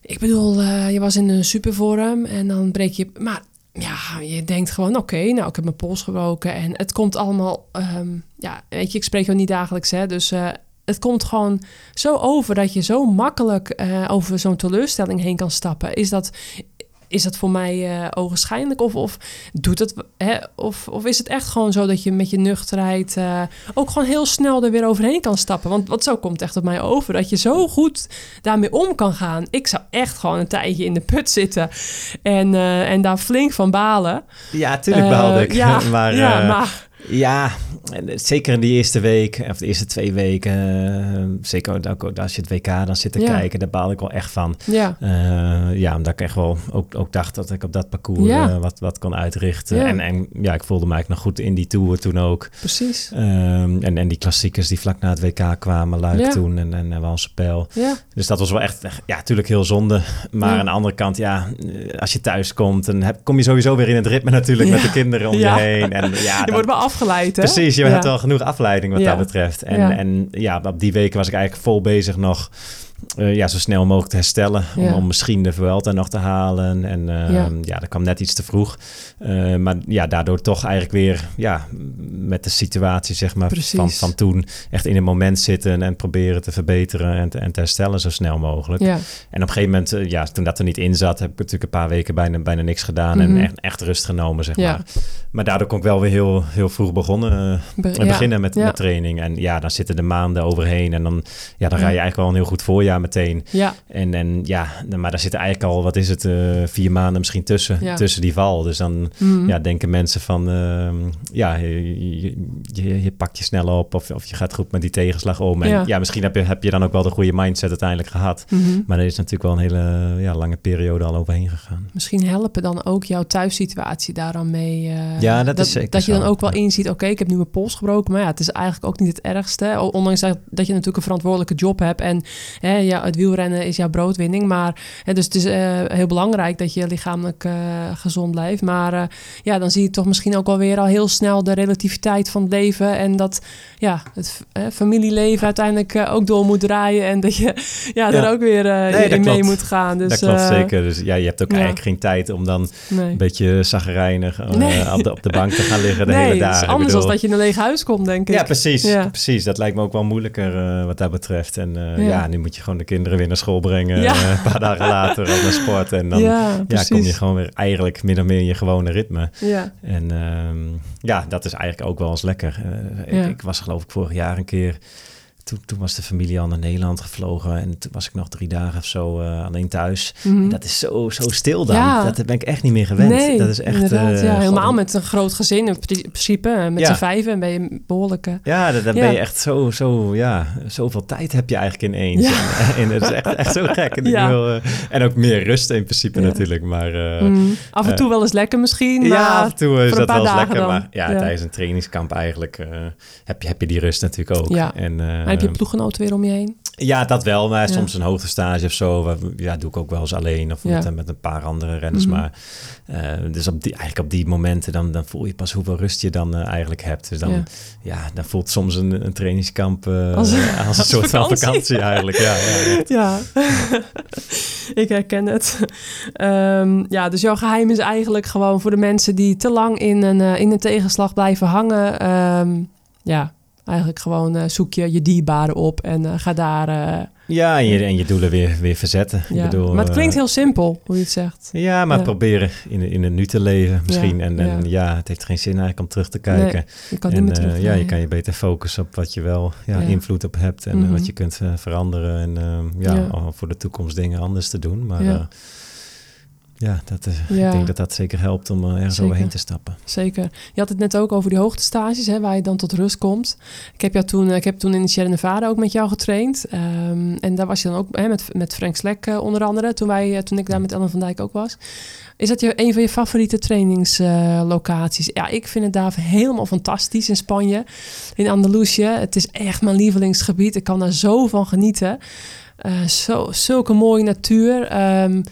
Speaker 1: ik bedoel, eh, je was in een supervorm en dan breek je... Maar ja, je denkt gewoon, oké, nou, ik heb mijn pols gebroken. En het komt allemaal... ehm, ja, weet je, ik spreek jou niet dagelijks, hè. Dus het komt gewoon zo over dat je zo makkelijk eh, over zo'n teleurstelling heen kan stappen. Is dat... Is dat voor mij eh ogenschijnlijk? Of, of doet het hè? Of, of is het echt gewoon zo dat je met je nuchterheid eh, ook gewoon heel snel er weer overheen kan stappen? Want wat zo komt echt op mij over. Dat je zo goed daarmee om kan gaan. Ik zou echt gewoon een tijdje in de put zitten. En, en daar flink van balen.
Speaker 2: Ja, tuurlijk behaalde ik.
Speaker 1: Ja,
Speaker 2: maar,
Speaker 1: ja, maar
Speaker 2: Ja, eh, zeker in die eerste week, of de eerste twee weken, eh, zeker ook, als je het WK dan zit te
Speaker 1: Ja.
Speaker 2: kijken, daar baal ik wel echt van.
Speaker 1: Ja,
Speaker 2: Eh, ja, omdat ik echt wel ook, ook dacht dat ik op dat parcours
Speaker 1: Ja.
Speaker 2: wat, wat kon uitrichten.
Speaker 1: Ja.
Speaker 2: En, en ja, ik voelde me eigenlijk nog goed in die Tour toen ook.
Speaker 1: precies.
Speaker 2: Ehm, en, en die klassiekers die vlak na het WK kwamen, Luik toen en, en, en.
Speaker 1: Ja,
Speaker 2: Dus dat was wel echt, ja, natuurlijk heel zonde. Maar aan de andere kant, ja, als je thuis komt, dan heb, kom je sowieso weer in het ritme natuurlijk met de kinderen om je heen. En ja,
Speaker 1: je wordt afgeleid, hè?
Speaker 2: Precies, je
Speaker 1: Ja.
Speaker 2: hebt wel genoeg afleiding wat dat betreft. En en ja, op die weken was ik eigenlijk vol bezig nog eh, ja, zo snel mogelijk te herstellen. Om,
Speaker 1: Ja.
Speaker 2: om misschien de Vuelta nog te halen. En eh,
Speaker 1: Ja.
Speaker 2: ja. dat kwam net iets te vroeg. Eh, maar ja, daardoor toch eigenlijk weer ja, met de situatie zeg maar,
Speaker 1: Precies.
Speaker 2: van, van toen echt in een moment zitten en proberen te verbeteren en te, en te herstellen zo snel mogelijk.
Speaker 1: Ja,
Speaker 2: En op een gegeven moment, eh, ja, toen dat er niet in zat, heb ik natuurlijk een paar weken bijna, bijna niks gedaan
Speaker 1: Mhm.
Speaker 2: en echt, echt rust genomen, zeg maar. Maar daardoor kon ik wel weer heel, heel vroeg begonnen,
Speaker 1: Be-
Speaker 2: beginnen met, met training. En ja, dan zitten de maanden overheen en dan, ja, dan rij je eigenlijk wel een heel goed voorjaar meteen.
Speaker 1: ja,
Speaker 2: En, en ja, dan- maar daar zitten eigenlijk al, wat is het, eh, vier maanden misschien tussen,
Speaker 1: Ja.
Speaker 2: tussen die val. Dus dan
Speaker 1: Mhm.
Speaker 2: ja, denken mensen van, ehm, ja, je, je, je, je pakt je snel op of, of je gaat goed met die tegenslag om. En
Speaker 1: Ja.
Speaker 2: ja, misschien heb je, heb je dan ook wel de goede mindset uiteindelijk gehad.
Speaker 1: Mhm.
Speaker 2: Maar er is natuurlijk wel een hele ja, lange periode al overheen gegaan.
Speaker 1: Misschien helpen dan ook jouw thuissituatie daar dan mee. eh,
Speaker 2: Ja, dat is zeker
Speaker 1: Dat je dan
Speaker 2: zo.
Speaker 1: ook wel inziet, oké, ik heb nu mijn pols gebroken. Maar ja, het is eigenlijk ook niet het ergste. Ondanks dat, dat je natuurlijk een verantwoordelijke job hebt. En hè, ja, het wielrennen is jouw broodwinning. Maar hè, dus het is eh, heel belangrijk dat je lichamelijk eh, gezond blijft. Maar eh, ja, dan zie je toch misschien ook alweer al heel snel de relativiteit van het leven. En dat ja, het familieleven uiteindelijk ook door moet draaien. En dat je ja, daar
Speaker 2: Ja.
Speaker 1: ook weer
Speaker 2: Nee,
Speaker 1: in mee
Speaker 2: klopt.
Speaker 1: moet gaan. Dus,
Speaker 2: dat klopt zeker. Dus ja, je hebt ook
Speaker 1: ja.
Speaker 2: eigenlijk geen tijd om dan
Speaker 1: Nee.
Speaker 2: een beetje zagrijnig
Speaker 1: Nee.
Speaker 2: op, de, op de bank te gaan liggen de
Speaker 1: nee,
Speaker 2: hele
Speaker 1: het
Speaker 2: dagen.
Speaker 1: is anders dan dat je in een leeg huis komt, denk ik.
Speaker 2: Ja, precies,
Speaker 1: Ja.
Speaker 2: precies. Dat lijkt me ook wel moeilijker wat dat betreft. En
Speaker 1: Ja.
Speaker 2: ja. nu moet je gewoon de kinderen weer naar school brengen.
Speaker 1: Ja.
Speaker 2: eh, een paar dagen later al naar sport. En dan
Speaker 1: ja,
Speaker 2: kom je gewoon weer eigenlijk min of meer in je gewone ritme.
Speaker 1: Ja,
Speaker 2: En ehm, ja, dat is eigenlijk ook wel eens lekker. Eh, ik was geloof ik vorig jaar een keer... Toen, toen was de familie al naar Nederland gevlogen. En toen was ik nog drie dagen of zo eh, alleen thuis.
Speaker 1: Mhm.
Speaker 2: En dat is zo, zo stil dan.
Speaker 1: Ja.
Speaker 2: Dat ben ik echt niet meer gewend.
Speaker 1: Nee,
Speaker 2: dat is echt...
Speaker 1: ja, helemaal met een groot gezin in pri- principe. eh, Met
Speaker 2: Ja.
Speaker 1: z'n vijven ben je behoorlijk... eh,
Speaker 2: Ja, dan, ben je echt zo, zo, ja, zoveel tijd heb je eigenlijk ineens.
Speaker 1: Ja.
Speaker 2: En, en het is echt, echt zo gek. En, wil, en ook meer rust in principe natuurlijk. Maar uh,
Speaker 1: mm, af en toe wel eens lekker misschien, maar...
Speaker 2: ja, af en toe is dat wel eens lekker.
Speaker 1: dan.
Speaker 2: Maar ja, tijdens een trainingskamp eigenlijk heb, je, heb je die rust natuurlijk ook.
Speaker 1: Ja.
Speaker 2: En,
Speaker 1: heb je ploeggenoten weer om je heen?
Speaker 2: Ja, dat wel. Maar
Speaker 1: Ja.
Speaker 2: soms een hoogtestage of zo. Ja, doe ik ook wel eens alleen. Of
Speaker 1: Ja.
Speaker 2: met, met een paar andere renners.
Speaker 1: Mhm.
Speaker 2: Maar eh, dus op die, eigenlijk op die momenten dan, dan voel je pas hoeveel rust je dan eh, eigenlijk hebt. Dus dan,
Speaker 1: Ja.
Speaker 2: ja. dan voelt soms een, een trainingskamp eh,
Speaker 1: Als-
Speaker 2: als,
Speaker 1: als
Speaker 2: een soort van
Speaker 1: vakantie.
Speaker 2: vakantie eigenlijk. Ja, ja,
Speaker 1: ik herken het. Ehm, ja, dus jouw geheim is eigenlijk gewoon voor de mensen die te lang in een, in een tegenslag blijven hangen. ehm, ja, eigenlijk gewoon eh, zoek je je dierbaren op en eh, ga daar... eh,
Speaker 2: Ja, en je, en je doelen weer, weer verzetten.
Speaker 1: ja.
Speaker 2: Ik bedoel,
Speaker 1: maar het klinkt heel simpel, hoe je het zegt.
Speaker 2: Ja, maar
Speaker 1: Ja.
Speaker 2: proberen in, in het nu te leven misschien.
Speaker 1: Ja,
Speaker 2: en en
Speaker 1: ja.
Speaker 2: het heeft geen zin eigenlijk om terug te kijken.
Speaker 1: Nee, je kan
Speaker 2: en
Speaker 1: niet meer terug.
Speaker 2: ja, je kan je beter focussen op wat je wel invloed op hebt. En eh,
Speaker 1: Mhm.
Speaker 2: wat je kunt veranderen. En ja, voor de toekomst dingen anders te doen. Maar
Speaker 1: Ja.
Speaker 2: dat,
Speaker 1: Ja.
Speaker 2: ik denk dat dat zeker helpt om eh, ergens
Speaker 1: Zeker.
Speaker 2: overheen te stappen.
Speaker 1: Zeker. Je had het net ook over die hoogtestages, hè, waar je dan tot rust komt. Ik heb, jou toen, eh, ik heb toen in de Sierra Nevada ook met jou getraind. Ehm, en daar was je dan ook hè, met, met Frank Slek eh, onder andere, toen, wij, toen ik daar met Ellen van Dijk ook was. Is dat je, een van je favoriete trainingslocaties? ja, ik vind het daar helemaal fantastisch in Spanje, in Andalusië. Het is echt mijn lievelingsgebied. Ik kan daar zo van genieten. Zo, zulke mooie natuur. Ehm,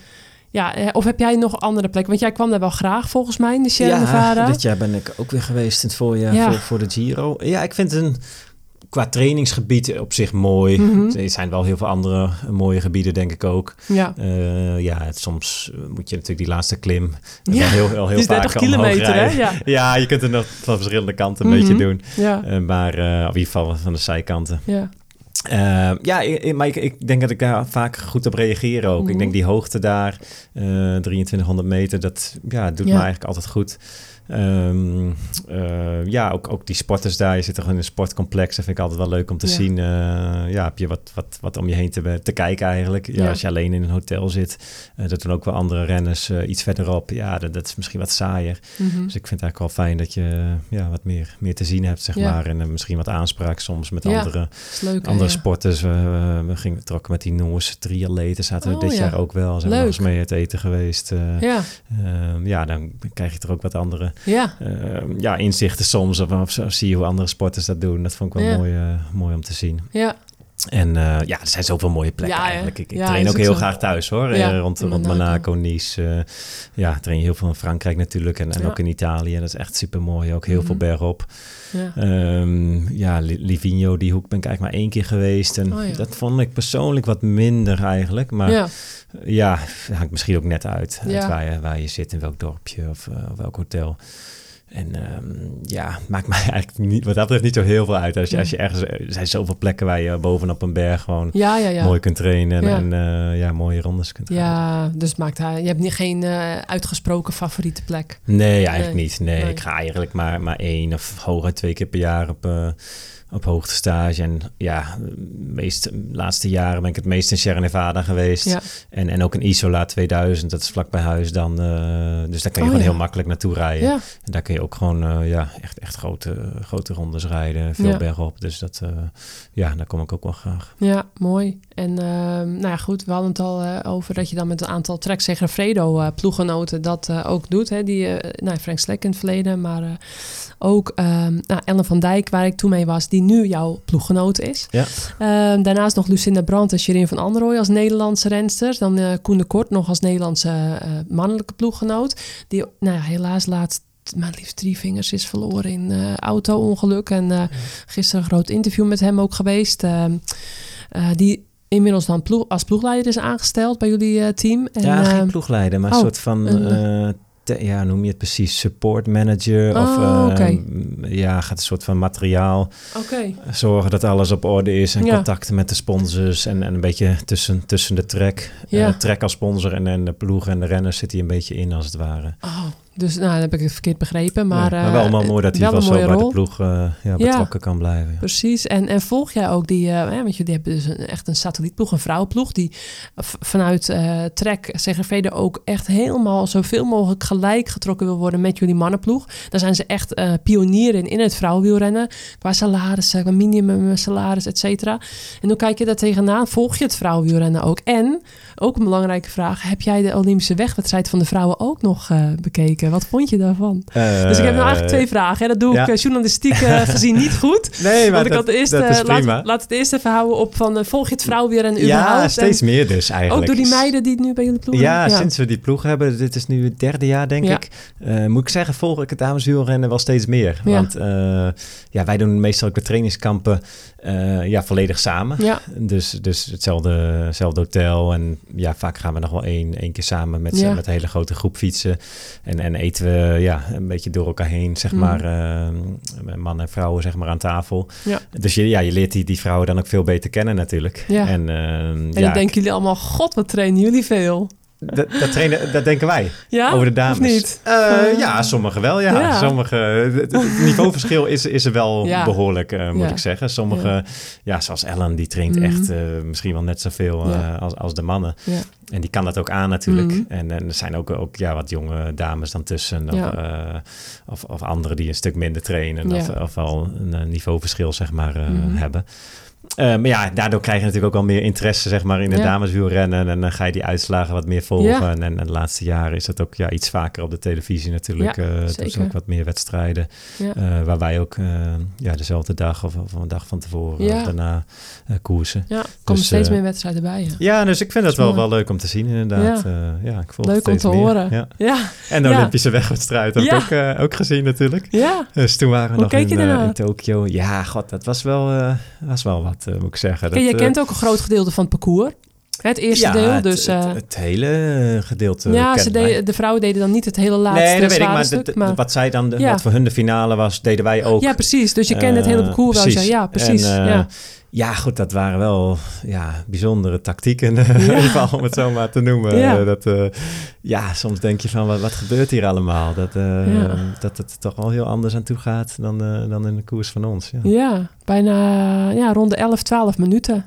Speaker 1: ja, eh, of heb jij nog andere plekken? Want jij kwam daar wel graag volgens mij in de Sierra Nevada.
Speaker 2: dit jaar ben ik ook weer geweest in het voorjaar
Speaker 1: Ja.
Speaker 2: voor, voor de Giro. Ja, ik vind het een qua trainingsgebied op zich mooi.
Speaker 1: Mhm.
Speaker 2: Er zijn wel heel veel andere mooie gebieden, denk ik ook.
Speaker 1: Ja.
Speaker 2: Eh, ja, het- soms eh, moet je natuurlijk die laatste klim
Speaker 1: Ja,
Speaker 2: wel heel, heel, heel
Speaker 1: Die is
Speaker 2: vaak
Speaker 1: 30
Speaker 2: omhoog
Speaker 1: kilometer, hè? Ja.
Speaker 2: Ja, je kunt er nog van verschillende kanten een
Speaker 1: Mhm.
Speaker 2: beetje doen.
Speaker 1: Ja.
Speaker 2: Eh, maar eh, in ieder geval van de zijkanten.
Speaker 1: ja.
Speaker 2: Eh, ja, maar ik, ik denk dat ik daar vaak goed op reageer ook.
Speaker 1: Mhm.
Speaker 2: Ik denk die hoogte daar, eh 2300 meter, dat ja, doet
Speaker 1: Ja.
Speaker 2: me eigenlijk altijd goed. Ehm, eh, ja, ook, ook die sporters daar. Je zit toch in een sportcomplex. Dat vind ik altijd wel leuk om te
Speaker 1: Ja.
Speaker 2: zien. Eh, ja, heb je wat, wat, wat om je heen te, te kijken eigenlijk. Ja,
Speaker 1: Ja.
Speaker 2: Als je alleen in een hotel zit. eh dat doen ook wel andere renners iets verderop. Ja, dat, dat is misschien wat saaier.
Speaker 1: Mhm.
Speaker 2: Dus ik vind het eigenlijk wel fijn dat je ja, wat meer, meer te zien hebt, zeg
Speaker 1: Ja.
Speaker 2: maar. En misschien wat aanspraak soms met andere,
Speaker 1: leuk.
Speaker 2: andere sporters. We, gingen trokken met die Noorse triatleten. Zaten we
Speaker 1: Oh,
Speaker 2: dit
Speaker 1: ja.
Speaker 2: jaar ook wel. Zijn we
Speaker 1: Leuk.
Speaker 2: nog eens mee uit eten geweest.
Speaker 1: Ja,
Speaker 2: ja, dan krijg je er ook wat andere
Speaker 1: ja.
Speaker 2: ehm, ja, inzichten soms. Of, of, of zie je hoe andere sporters dat doen. Dat vond ik wel mooi, eh, mooi om te zien.
Speaker 1: Ja,
Speaker 2: En eh, ja, er zijn zoveel mooie plekken
Speaker 1: Ja,
Speaker 2: eigenlijk. Ik, ik
Speaker 1: Ja,
Speaker 2: train ook heel
Speaker 1: zo.
Speaker 2: graag thuis hoor.
Speaker 1: Ja,
Speaker 2: Eh, rond, rond
Speaker 1: Monaco.
Speaker 2: Nice. eh, ja, train heel veel in Frankrijk natuurlijk. En, en ook in Italië. Dat is echt super mooi. Ook heel veel
Speaker 1: Mhm.
Speaker 2: bergop.
Speaker 1: ja.
Speaker 2: Ehm, ja, Li- Livigno, die hoek ben ik eigenlijk maar één keer geweest. En
Speaker 1: Oh,
Speaker 2: dat vond ik persoonlijk wat minder eigenlijk. Maar
Speaker 1: ja.
Speaker 2: ja, hangt misschien ook net uit, waar, je, waar je zit, in welk dorpje of, of welk hotel. En ehm, ja, maakt mij eigenlijk niet, wat dat betreft niet zo heel veel uit. Als je, als je ergens, er zijn zoveel plekken waar je bovenop een berg gewoon
Speaker 1: Ja, ja, ja.
Speaker 2: mooi kunt trainen en, eh, ja, mooie rondes kunt gaan.
Speaker 1: Ja, dus maakt hij. Je hebt niet geen eh, uitgesproken favoriete plek.
Speaker 2: Nee, eigenlijk
Speaker 1: Nee.
Speaker 2: niet. Nee,
Speaker 1: Nee.
Speaker 2: ik ga eigenlijk maar, maar één of hooguit twee keer per jaar op, eh op hoogtestage. En ja, meest, de laatste jaren ben ik het meest in Sierra Nevada geweest.
Speaker 1: Ja.
Speaker 2: En, en ook in Isola 2000, dat is vlak bij huis dan. eh, dus daar kan je
Speaker 1: Oh,
Speaker 2: gewoon
Speaker 1: ja.
Speaker 2: heel makkelijk naartoe rijden.
Speaker 1: Ja,
Speaker 2: En daar kun je ook gewoon eh, ja, echt, echt grote, grote rondes rijden, veel
Speaker 1: Ja.
Speaker 2: bergop. Dus dat, eh, ja, daar kom ik ook wel graag.
Speaker 1: ja, mooi. En ehm, nou ja, goed, we hadden het al eh, over dat je dan met een aantal Trek Segafredo eh ploeggenoten dat eh, ook doet. Hè? Die, nou, Frank Slek in het verleden, maar ook ehm, nou, Ellen van Dijk, waar ik toen mee was, die nu jouw ploeggenoot is.
Speaker 2: Ja.
Speaker 1: Ehm, daarnaast nog Lucinda Brandt en Shirin van Androoy als Nederlandse rensters. Dan Koen de Kort nog als Nederlandse mannelijke ploeggenoot. Die nou ja, helaas laatst maar liefst drie vingers is verloren in eh auto-ongeluk. En eh, gisteren een groot interview met hem ook geweest. Die inmiddels dan ploeg, als ploegleider is aangesteld bij jullie eh, team. En,
Speaker 2: ja, geen
Speaker 1: eh,
Speaker 2: ploegleider, maar
Speaker 1: oh,
Speaker 2: een soort van...
Speaker 1: een-
Speaker 2: eh, te- ja, noem je het precies? Support manager? of
Speaker 1: Oh,
Speaker 2: eh,
Speaker 1: oké.
Speaker 2: ja, gaat een soort van materiaal zorgen dat alles op orde is en
Speaker 1: Ja.
Speaker 2: contacten met de sponsors en, en een beetje tussen, tussen de trek,
Speaker 1: Ja.
Speaker 2: eh, trek als sponsor en, en de ploeg en de renners zit hij een beetje in als het ware.
Speaker 1: oh, dus nou, dan heb ik het verkeerd begrepen. Maar,
Speaker 2: Ja, maar wel
Speaker 1: eh,
Speaker 2: maar mooi dat hij
Speaker 1: wel
Speaker 2: zo bij de ploeg eh, ja, betrokken kan blijven. Ja.
Speaker 1: Precies. En, en volg jij ook die, eh, hè, want jullie hebben dus een, echt een satellietploeg, een vrouwenploeg, die vanuit eh Trek, CGV ook echt helemaal zoveel mogelijk gelijk getrokken wil worden met jullie mannenploeg. Daar zijn ze echt eh pionieren in, in het vrouwenwielrennen, qua salarissen, qua minimum salaris, et cetera. En hoe kijk je daar tegenaan? Volg je het vrouwenwielrennen ook? En, ook een belangrijke vraag, heb jij de Olympische wegwedstrijd van de vrouwen ook nog eh, Wat vond je daarvan? dus ik heb nou eigenlijk twee vragen. Hè? Dat doe ik
Speaker 2: ja.
Speaker 1: eh, journalistiek eh, gezien niet goed.
Speaker 2: Nee, maar
Speaker 1: Want ik
Speaker 2: dat,
Speaker 1: had eerst,
Speaker 2: dat
Speaker 1: eh,
Speaker 2: is
Speaker 1: laat,
Speaker 2: prima.
Speaker 1: laat het eerst even houden op van eh, volg je het vrouwenwielrennen überhaupt?
Speaker 2: ja, steeds
Speaker 1: En
Speaker 2: meer dus eigenlijk.
Speaker 1: Ook door die meiden die het nu bij jullie ploeg
Speaker 2: Ja,
Speaker 1: hebben?
Speaker 2: sinds we die ploeg hebben, dit is nu het derde jaar denk
Speaker 1: Ja.
Speaker 2: ik, eh, moet ik zeggen, volg ik het dameswielrennen wel steeds meer.
Speaker 1: Ja.
Speaker 2: Want eh, ja, wij doen meestal ook de trainingskampen eh, ja, volledig samen.
Speaker 1: Ja,
Speaker 2: Dus, dus hetzelfde, hetzelfde hotel. En ja, vaak gaan we nog wel één, één keer samen met,
Speaker 1: Ja.
Speaker 2: met een hele grote groep fietsen. En, en eten we ja, een beetje door elkaar heen, zeg
Speaker 1: Mhm.
Speaker 2: maar. eh, mannen en vrouwen, zeg maar, aan tafel.
Speaker 1: Ja.
Speaker 2: Dus je, ja, je leert die, die vrouwen dan ook veel beter kennen natuurlijk.
Speaker 1: Ja.
Speaker 2: En, eh,
Speaker 1: en
Speaker 2: ja,
Speaker 1: dan denken jullie allemaal, god, wat trainen jullie veel.
Speaker 2: Dat, dat, trainen, dat denken wij.
Speaker 1: Ja?
Speaker 2: Over de dames.
Speaker 1: Niet?
Speaker 2: Eh,
Speaker 1: Eh,
Speaker 2: ja, sommigen wel. Ja.
Speaker 1: ja.
Speaker 2: Sommige, het, het niveauverschil is, is er wel
Speaker 1: Ja.
Speaker 2: behoorlijk, eh, moet ik zeggen. Sommige,
Speaker 1: Ja.
Speaker 2: zoals Ellen, die traint
Speaker 1: Mhm.
Speaker 2: echt misschien wel net zoveel als, als de mannen.
Speaker 1: Ja.
Speaker 2: En die kan dat ook aan natuurlijk.
Speaker 1: Mhm.
Speaker 2: En, en er zijn ook, ook ja, wat jonge dames dan tussen. Of, of, of anderen die een stuk minder trainen. Of, of wel een niveauverschil zeg maar,
Speaker 1: Mhm.
Speaker 2: hebben. Eh, maar ja, daardoor krijg je natuurlijk ook wel meer interesse zeg maar, in het
Speaker 1: Ja.
Speaker 2: dameswielrennen. En dan ga je die uitslagen wat meer volgen.
Speaker 1: Ja.
Speaker 2: En, en de laatste jaren is dat ook ja, iets vaker op de televisie natuurlijk.
Speaker 1: Ja,
Speaker 2: Eh, er
Speaker 1: zeker.
Speaker 2: zijn ook wat meer wedstrijden. Eh, waar wij ook ja, dezelfde dag of, of een dag van tevoren of daarna koersen.
Speaker 1: Ja, er komen
Speaker 2: Dus,
Speaker 1: steeds meer wedstrijden bij. Ja.
Speaker 2: Dus ik vind dat wel, wel leuk om te zien inderdaad.
Speaker 1: Ja.
Speaker 2: Ik volg
Speaker 1: Leuk
Speaker 2: het
Speaker 1: om te
Speaker 2: meer.
Speaker 1: horen.
Speaker 2: Ja. En de
Speaker 1: Ja.
Speaker 2: Olympische wegwedstrijd heb ik ook, ook gezien natuurlijk.
Speaker 1: ja.
Speaker 2: Dus toen waren we
Speaker 1: Hoe
Speaker 2: nog in, Tokio. Ja, god, dat was wel, was wel wat, moet ik zeggen. Dat,
Speaker 1: jij
Speaker 2: eh,
Speaker 1: kent ook een groot gedeelte van het parcours. Het eerste
Speaker 2: Ja,
Speaker 1: deel,
Speaker 2: het-
Speaker 1: dus...
Speaker 2: het,
Speaker 1: eh,
Speaker 2: het hele gedeelte
Speaker 1: ja, ze deden, de vrouwen deden dan niet het hele laatste
Speaker 2: Nee, dat weet ik, maar,
Speaker 1: stuk.
Speaker 2: de- de-
Speaker 1: maar
Speaker 2: wat zij dan, de-
Speaker 1: Ja.
Speaker 2: wat voor hun de finale was, deden wij ook.
Speaker 1: ja, precies. Dus je kent het hele
Speaker 2: Eh,
Speaker 1: parcours wel.
Speaker 2: precies.
Speaker 1: Ja, precies.
Speaker 2: En, eh,
Speaker 1: ja.
Speaker 2: Ja, goed, dat waren wel ja, bijzondere tactieken, in ieder geval, om het zo maar te noemen.
Speaker 1: Ja.
Speaker 2: Eh, Dat, eh, ja, soms denk je van, wat, wat gebeurt hier allemaal? Dat, eh,
Speaker 1: Ja.
Speaker 2: dat het toch wel heel anders aan toe gaat dan, eh, dan in de koers van ons. Ja,
Speaker 1: ja, bijna ja, rond de 11, 12 minuten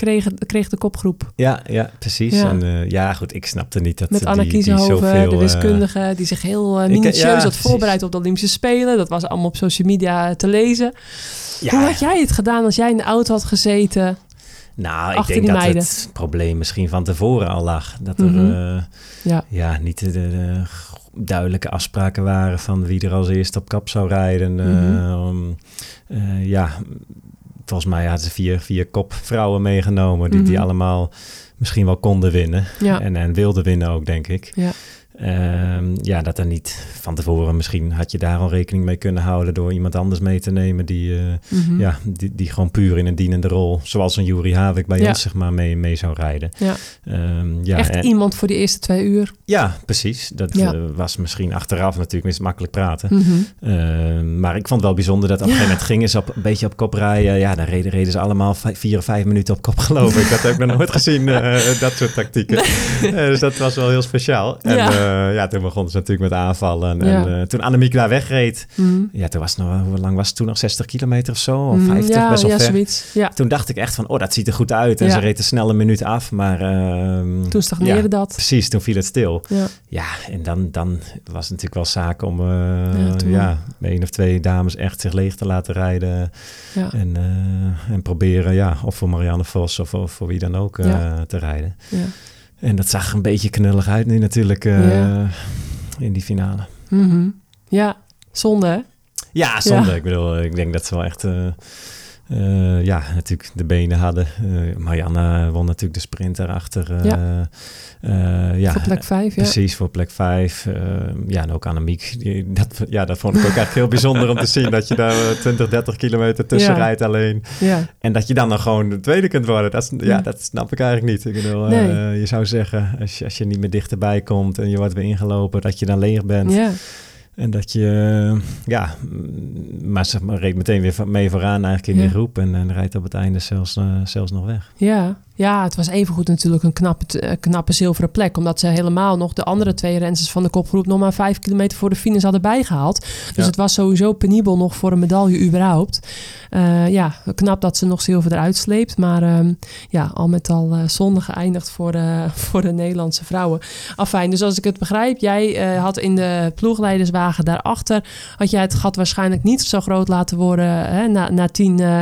Speaker 1: kreeg, kreeg de kopgroep.
Speaker 2: ja, ja precies.
Speaker 1: Ja.
Speaker 2: En eh, ja, goed, ik snapte niet dat
Speaker 1: Met
Speaker 2: die,
Speaker 1: Anna
Speaker 2: die zoveel,
Speaker 1: de
Speaker 2: eh,
Speaker 1: wiskundige, die zich heel
Speaker 2: ik-
Speaker 1: minutieus
Speaker 2: ja,
Speaker 1: had
Speaker 2: precies.
Speaker 1: voorbereid op de Olympische Spelen. Dat was allemaal op social media te lezen.
Speaker 2: ja,
Speaker 1: Hoe had jij het gedaan als jij in de auto had gezeten?
Speaker 2: Nou, ik denk
Speaker 1: die
Speaker 2: dat
Speaker 1: meiden?
Speaker 2: het probleem misschien van tevoren al lag. Dat er
Speaker 1: Mhm. Ja.
Speaker 2: ja, niet de, de- de duidelijke afspraken waren van wie er als eerste op kap zou rijden.
Speaker 1: Mhm.
Speaker 2: ja, volgens mij hadden ze vier, vier kopvrouwen meegenomen die, die
Speaker 1: Mhm.
Speaker 2: allemaal misschien wel konden winnen.
Speaker 1: Ja.
Speaker 2: En, en wilden winnen ook, denk ik.
Speaker 1: Ja.
Speaker 2: Ehm, ja, dat er niet van tevoren, misschien had je daar al rekening mee kunnen houden door iemand anders mee te nemen die, eh,
Speaker 1: Mhm.
Speaker 2: ja, die, die gewoon puur in een dienende rol, zoals een Jury Havik bij
Speaker 1: Ja.
Speaker 2: ons, zeg maar, mee, mee zou rijden.
Speaker 1: Ja.
Speaker 2: Ehm, ja,
Speaker 1: Echt
Speaker 2: en-
Speaker 1: iemand voor die eerste twee uur.
Speaker 2: ja, precies. Dat
Speaker 1: Ja.
Speaker 2: eh, was misschien achteraf natuurlijk is makkelijk praten.
Speaker 1: Mhm.
Speaker 2: Ehm, maar ik vond het wel bijzonder dat op een gegeven moment gingen ze op, een beetje op kop rijden. Ja, dan reden, reden ze allemaal vier of vijf minuten op kop, geloof ik. Dat heb ik nog nooit gezien, eh, dat soort tactieken. Dus dat was wel heel speciaal. En
Speaker 1: Ja.
Speaker 2: Ja, ja toen begonnen ze natuurlijk met aanvallen. En,
Speaker 1: Ja.
Speaker 2: en, eh, toen Annemiek daar wegreed,
Speaker 1: Mhm.
Speaker 2: ja, toen was het nog, hoe lang was het toen nog? 60 kilometer of zo? Of
Speaker 1: Mhm.
Speaker 2: 50,
Speaker 1: ja,
Speaker 2: best wel
Speaker 1: ja,
Speaker 2: ver.
Speaker 1: zoiets. Ja.
Speaker 2: Toen dacht ik echt van, oh, dat ziet er goed uit. En ze reed een snelle minuut af, maar... ehm,
Speaker 1: Toen stagneerde dat.
Speaker 2: Precies, toen viel het stil.
Speaker 1: Ja.
Speaker 2: En dan, dan was het natuurlijk wel zaak om eh,
Speaker 1: Ja,
Speaker 2: één of twee dames echt zich leeg te laten rijden. En, eh, en proberen, ja, of voor Marianne Vos of, of voor wie dan ook eh, te rijden.
Speaker 1: Ja.
Speaker 2: En dat zag een beetje knullig uit nu natuurlijk eh,
Speaker 1: Ja.
Speaker 2: in die finale.
Speaker 1: Mhm. ja, zonde hè?
Speaker 2: Ja, zonde. Ik bedoel, ik denk dat ze wel echt... eh, eh, ja, natuurlijk de benen hadden. Eh, Marianne won natuurlijk de sprint daarachter. eh,
Speaker 1: Ja.
Speaker 2: ja,
Speaker 1: Voor plek vijf, ja.
Speaker 2: Precies, voor plek 5. ja, en ook Annemiek. Die, dat, ja, dat vond ik ook echt heel bijzonder om te zien. Dat je daar eh, 20, 30 kilometer tussen
Speaker 1: Ja.
Speaker 2: rijdt alleen.
Speaker 1: Ja,
Speaker 2: En dat je dan nog gewoon de tweede kunt worden. Dat, is, ja,
Speaker 1: Ja.
Speaker 2: dat snap ik eigenlijk niet. Ik bedoel,
Speaker 1: Nee.
Speaker 2: je zou zeggen, als je, als je niet meer dichterbij komt... en je wordt weer ingelopen, dat je dan leeg bent.
Speaker 1: ja.
Speaker 2: En dat je, eh, ja, mm, maar zeg maar, reed meteen weer van- mee vooraan eigenlijk in
Speaker 1: Ja.
Speaker 2: die groep. En, en rijdt op het einde zelfs, eh, zelfs nog weg.
Speaker 1: Ja, ja, het was evengoed natuurlijk een knappe, eh, knappe zilveren plek. Omdat ze helemaal nog de andere twee rensters van de kopgroep nog maar vijf kilometer voor de finish hadden bijgehaald. Dus
Speaker 2: Ja.
Speaker 1: het was sowieso penibel nog voor een medaille überhaupt. Eh, ja, knap dat ze nog zilver eruit sleept. Maar ehm, ja, al met al eh, zonde geëindigd voor de, voor de Nederlandse vrouwen. Afijn, dus als ik het begrijp, jij had in de ploegleiderswagen daarachter... had jij het gat waarschijnlijk niet zo groot laten worden hè, na, na 10, eh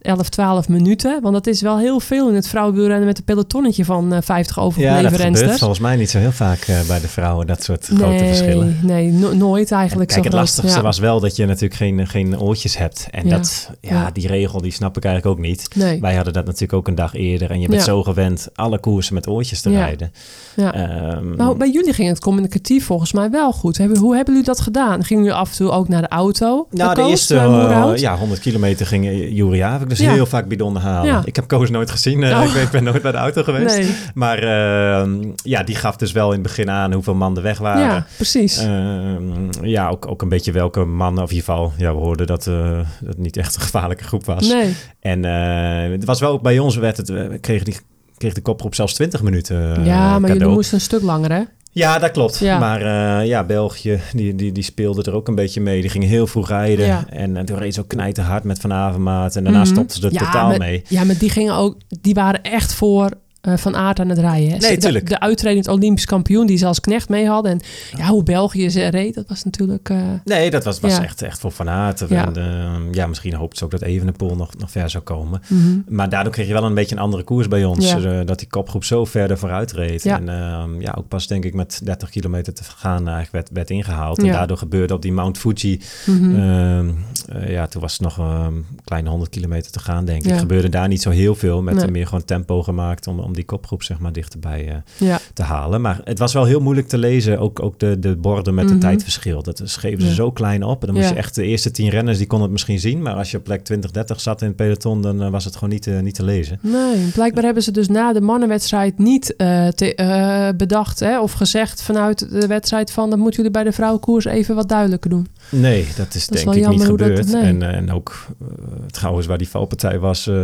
Speaker 1: 11, 12 minuten. Want dat is wel heel veel in het vrouwenwielrennen met een pelotonnetje van eh 50
Speaker 2: Ja,
Speaker 1: overgebleven
Speaker 2: dat gebeurt
Speaker 1: rensters.
Speaker 2: volgens mij niet zo heel vaak eh, bij de vrouwen. Dat soort grote verschillen.
Speaker 1: nee, no- nooit eigenlijk
Speaker 2: Kijk,
Speaker 1: zo
Speaker 2: het lastigste
Speaker 1: Ja.
Speaker 2: was wel dat je natuurlijk geen, geen oortjes hebt. En
Speaker 1: Ja.
Speaker 2: dat, ja,
Speaker 1: Ja.
Speaker 2: die regel, die snap ik eigenlijk ook niet.
Speaker 1: Nee,
Speaker 2: Wij hadden dat natuurlijk ook een dag eerder. En je bent
Speaker 1: Ja.
Speaker 2: zo gewend alle koersen met oortjes te
Speaker 1: Ja.
Speaker 2: rijden.
Speaker 1: ja.
Speaker 2: Ehm,
Speaker 1: Nou, bij jullie ging het communicatief volgens mij wel goed. Hebben, hoe hebben jullie dat gedaan? Gingen jullie af en toe ook naar de auto?
Speaker 2: nou,
Speaker 1: Naar
Speaker 2: de eerste eh, ja, 100 kilometer ging eh, Jury Havik dus
Speaker 1: Ja.
Speaker 2: heel vaak bidonnen halen.
Speaker 1: Ja.
Speaker 2: Ik heb Koos nooit gezien.
Speaker 1: Oh.
Speaker 2: ik, ben, ik ben nooit bij de auto geweest.
Speaker 1: Nee,
Speaker 2: Maar ehm, ja, die gaf dus wel in het begin aan hoeveel man er weg waren.
Speaker 1: ja, precies.
Speaker 2: Ehm, ja, ook, ook een beetje welke mannen, of in ieder geval, ja, we hoorden dat eh, dat het niet echt een gevaarlijke groep was.
Speaker 1: nee,
Speaker 2: En eh, het was wel ook bij ons, werd het, we kregen die, kreeg de kopgroep zelfs 20 minuten eh,
Speaker 1: ja, maar jullie
Speaker 2: cadeau.
Speaker 1: moesten een stuk langer, hè?
Speaker 2: Ja, dat klopt.
Speaker 1: Ja.
Speaker 2: Maar eh, ja, België, die, die, die speelde er ook een beetje mee. Die gingen heel vroeg rijden.
Speaker 1: Ja.
Speaker 2: En, en toen reed ze ook knijten hard met Van Avermaat. En daarna
Speaker 1: Mhm.
Speaker 2: stopten ze er
Speaker 1: Ja,
Speaker 2: totaal mee.
Speaker 1: Ja, maar die gingen ook, die waren echt voor eh, Van Aert aan het rijden. hè.
Speaker 2: Nee,
Speaker 1: de, de uitredend Olympisch kampioen die ze als knecht mee hadden. En ja, hoe België ze reed, dat was natuurlijk... eh,
Speaker 2: Nee, dat was, was
Speaker 1: Ja.
Speaker 2: echt, echt voor Van Aert.
Speaker 1: Ja.
Speaker 2: En, eh, ja, misschien hoopten ze ook dat Evenepoel nog, nog ver zou komen.
Speaker 1: mhm.
Speaker 2: Maar daardoor kreeg je wel een beetje een andere koers bij ons.
Speaker 1: Ja.
Speaker 2: eh, dat die kopgroep zo verder vooruit reed.
Speaker 1: Ja.
Speaker 2: En ehm, ja, ook pas denk ik met 30 kilometer te gaan eigenlijk werd, werd ingehaald. En daardoor gebeurde op die Mount Fuji...
Speaker 1: Mhm.
Speaker 2: ehm, eh, ja, toen was het nog een kleine 100 kilometer te gaan, denk ik. Gebeurde daar niet zo heel veel. Met
Speaker 1: Nee.
Speaker 2: meer gewoon tempo gemaakt om, om die kopgroep zeg maar dichterbij eh,
Speaker 1: Ja,
Speaker 2: te halen. Maar het was wel heel moeilijk te lezen. Ook, ook de, de borden met
Speaker 1: Mhm.
Speaker 2: het tijdverschil. Dat schreven ze
Speaker 1: Ja.
Speaker 2: zo klein op. En dan moest je echt de eerste tien renners, die konden het misschien zien. Maar als je op plek 20, 30 zat in het peloton, dan eh, was het gewoon niet, te- niet te lezen.
Speaker 1: nee. Blijkbaar hebben ze dus na de mannenwedstrijd niet eh, te- eh, bedacht hè, of gezegd vanuit de wedstrijd van... dat moeten jullie bij de vrouwenkoers even wat duidelijker doen.
Speaker 2: Nee, dat is
Speaker 1: Dat
Speaker 2: denk ik niet
Speaker 1: dat-
Speaker 2: gebeurd.
Speaker 1: nee.
Speaker 2: En, eh, en ook eh, trouwens waar die valpartij was, eh,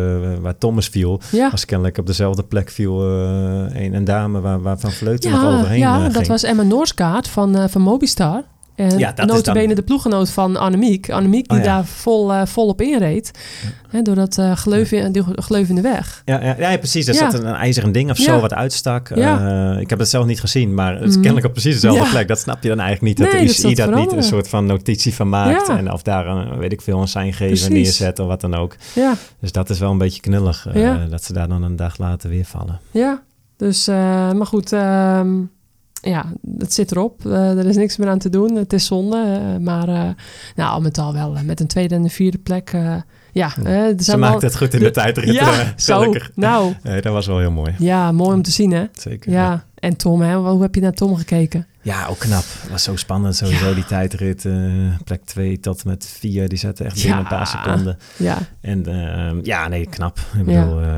Speaker 2: waar Thomas viel...
Speaker 1: Ja,
Speaker 2: was kennelijk op dezelfde plek viel eh, een, een dame waar, waar Van Vleuten nog
Speaker 1: ja,
Speaker 2: overheen
Speaker 1: ja
Speaker 2: eh,
Speaker 1: dat was Emma Noorskaart van, eh, van Mobistar. En
Speaker 2: Ja, dat
Speaker 1: notabene
Speaker 2: dan-
Speaker 1: de ploeggenoot van Annemiek. Annemiek die
Speaker 2: Oh ja.
Speaker 1: daar vol, eh, vol op inreed. Hè, door dat eh gleuf, in, die gleuf in de weg.
Speaker 2: Ja, ja, ja, precies. Er zat een, een ijzeren ding of zo wat uitstak. Ik heb het zelf niet gezien, maar het is
Speaker 1: Mhm.
Speaker 2: kennelijk op precies dezelfde plek. Dat snap je dan eigenlijk niet. Dat
Speaker 1: Nee,
Speaker 2: de UCI dat niet een soort van notitie van maakt. En of daar, een, weet ik veel, een seingever
Speaker 1: Precies.
Speaker 2: neerzet of wat dan ook.
Speaker 1: Ja,
Speaker 2: Dus dat is wel een beetje knullig. Dat ze daar dan een dag later weer vallen.
Speaker 1: ja. Dus, maar goed, ehm, ja, het zit erop. Eh, er is niks meer aan te doen. Het is zonde. eh, maar eh, nou, al met al wel met een tweede en een vierde plek. eh, ja,
Speaker 2: Ze
Speaker 1: zijn wel-
Speaker 2: maakt het goed in de,
Speaker 1: de-
Speaker 2: tijdrit.
Speaker 1: Ja,
Speaker 2: eh,
Speaker 1: zo. Nou,
Speaker 2: dat was wel heel mooi.
Speaker 1: ja, mooi om te zien, hè?
Speaker 2: Zeker.
Speaker 1: Ja, en Tom, hè? Hoe heb je naar Tom gekeken?
Speaker 2: Ja, ook knap. Het was zo spannend sowieso
Speaker 1: Ja.
Speaker 2: die tijdrit. plek 2 tot met 4. Die zaten echt binnen
Speaker 1: Ja.
Speaker 2: een paar seconden.
Speaker 1: Ja,
Speaker 2: En ehm, ja, nee, knap. Ik
Speaker 1: Ja.
Speaker 2: bedoel, eh,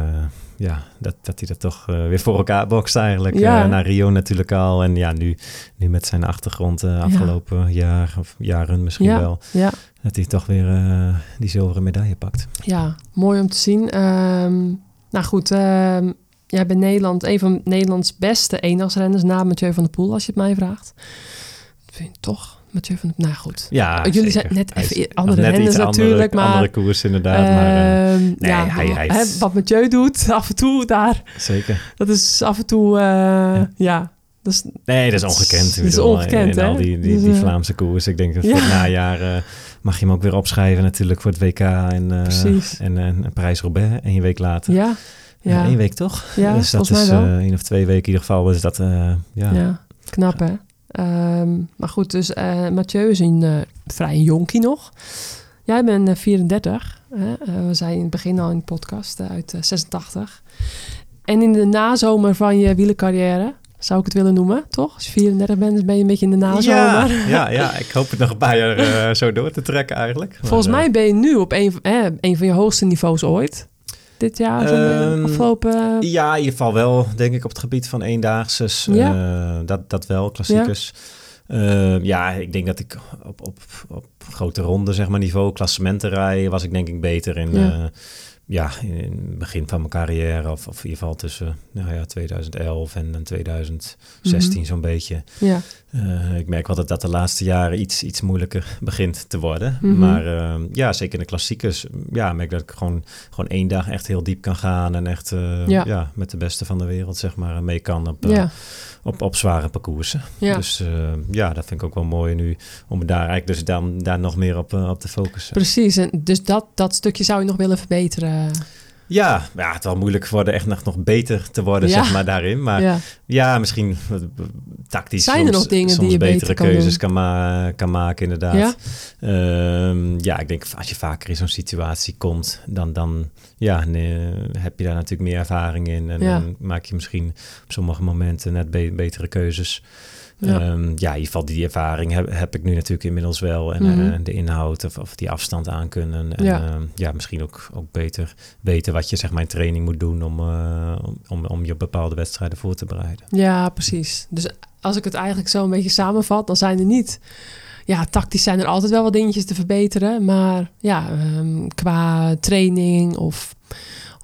Speaker 2: ja, dat, dat hij dat toch eh, weer voor elkaar bokst eigenlijk.
Speaker 1: Ja.
Speaker 2: Eh, naar Rio natuurlijk al. En ja, nu, nu met zijn achtergrond eh, afgelopen jaar of jaren misschien
Speaker 1: Ja.
Speaker 2: wel. Dat hij toch weer die zilveren medaille pakt.
Speaker 1: Ja, mooi om te zien. Ehm, nou goed, ehm, jij bent Nederland, een van Nederlands beste eendagsrenners na Mathieu van der Poel, als je het mij vraagt. Vind je toch? Mathieu van nou goed.
Speaker 2: Ja,
Speaker 1: Jullie
Speaker 2: zeker.
Speaker 1: zijn net even andere
Speaker 2: net iets andere-
Speaker 1: natuurlijk, maar-
Speaker 2: Andere koers inderdaad, maar eh,
Speaker 1: Ehm,
Speaker 2: nee,
Speaker 1: ja,
Speaker 2: hij- hij is-
Speaker 1: wat Mathieu doet, af en toe daar,
Speaker 2: zeker.
Speaker 1: dat is af en toe, eh, ja. dat is,
Speaker 2: Nee, dat is ongekend.
Speaker 1: Dat is ongekend,
Speaker 2: in,
Speaker 1: hè?
Speaker 2: al die, die,
Speaker 1: Dus,
Speaker 2: die
Speaker 1: eh,
Speaker 2: Vlaamse koers. Ik denk dat voor het najaar mag je hem ook weer opschrijven natuurlijk voor het WK en, en, en, Parijs-Roubaix. En je week later.
Speaker 1: ja, ja,
Speaker 2: Eén week toch?
Speaker 1: Ja,
Speaker 2: dus dat is één of twee weken in ieder geval. Dus dat, ja.
Speaker 1: ja. knap hè. Ehm, maar goed, dus eh Mathieu is een eh, vrij jonkie nog. Jij bent eh, 34. Hè? Eh, we zijn in het begin al in de podcast uit eh, 86. En in de nazomer van je wielercarrière, zou ik het willen noemen, toch? Als je 34 bent, dan ben je een beetje in de nazomer.
Speaker 2: Ja, ja, ja, ik hoop het nog een paar jaar zo door te trekken eigenlijk.
Speaker 1: Volgens mij ben je nu op een, eh, een van je hoogste niveaus ooit. Dit jaar, eh,
Speaker 2: Ehm,
Speaker 1: afgelopen...
Speaker 2: Ja, in ieder geval wel, denk ik, op het gebied van eendaagses.
Speaker 1: Ja.
Speaker 2: Eh, dat, dat wel, klassiekers. Ja. ja, ik denk dat ik op, op, op grote ronde, zeg maar, niveau, klassementen rijden, was ik denk ik beter in...
Speaker 1: Ja.
Speaker 2: Ja. ja, in het begin van mijn carrière, of, of in ieder geval tussen nou ja, 2011 en en 2016
Speaker 1: Mhm.
Speaker 2: zo'n beetje.
Speaker 1: ja,
Speaker 2: Eh, ik merk wel dat dat de laatste jaren iets, iets moeilijker begint te worden.
Speaker 1: Mhm.
Speaker 2: Maar eh, ja, zeker in de klassiekers. Ja, merk dat ik gewoon, gewoon één dag echt heel diep kan gaan. En echt eh,
Speaker 1: Ja.
Speaker 2: ja. met de beste van de wereld, zeg maar, mee kan op, eh,
Speaker 1: ja,
Speaker 2: op, op zware parcoursen.
Speaker 1: ja.
Speaker 2: Dus eh, ja, dat vind ik ook wel mooi nu. Om daar eigenlijk dus dan, daar nog meer op, op te focussen.
Speaker 1: Precies, en dus dat, dat stukje zou je nog willen verbeteren.
Speaker 2: Ja, ja, het is wel moeilijk worden echt nog, nog beter te worden,
Speaker 1: Ja.
Speaker 2: zeg maar, daarin. Maar ja,
Speaker 1: ja.
Speaker 2: misschien wat tactisch
Speaker 1: Zijn er
Speaker 2: soms,
Speaker 1: nog dingen die je
Speaker 2: betere
Speaker 1: beter kan
Speaker 2: keuzes kan, ma- kan maken, inderdaad.
Speaker 1: Ja?
Speaker 2: Ehm, ja, ik denk als je vaker in zo'n situatie komt, dan, dan ja, nee, heb je daar natuurlijk meer ervaring in. En dan maak je misschien op sommige momenten net be- betere keuzes.
Speaker 1: Ja.
Speaker 2: Ja. ja, in ieder geval die ervaring heb, heb ik nu natuurlijk inmiddels wel. En
Speaker 1: Mhm.
Speaker 2: eh, de inhoud of, of die afstand aankunnen. En
Speaker 1: Ja.
Speaker 2: ja, ja misschien ook, ook beter weten wat je zeg maar in training moet doen om, eh, om, om, je op bepaalde wedstrijden voor te bereiden.
Speaker 1: Ja, precies. Dus als ik het eigenlijk zo een beetje samenvat, dan zijn er niet... Ja, tactisch zijn er altijd wel wat dingetjes te verbeteren. Maar ja, ehm, qua training of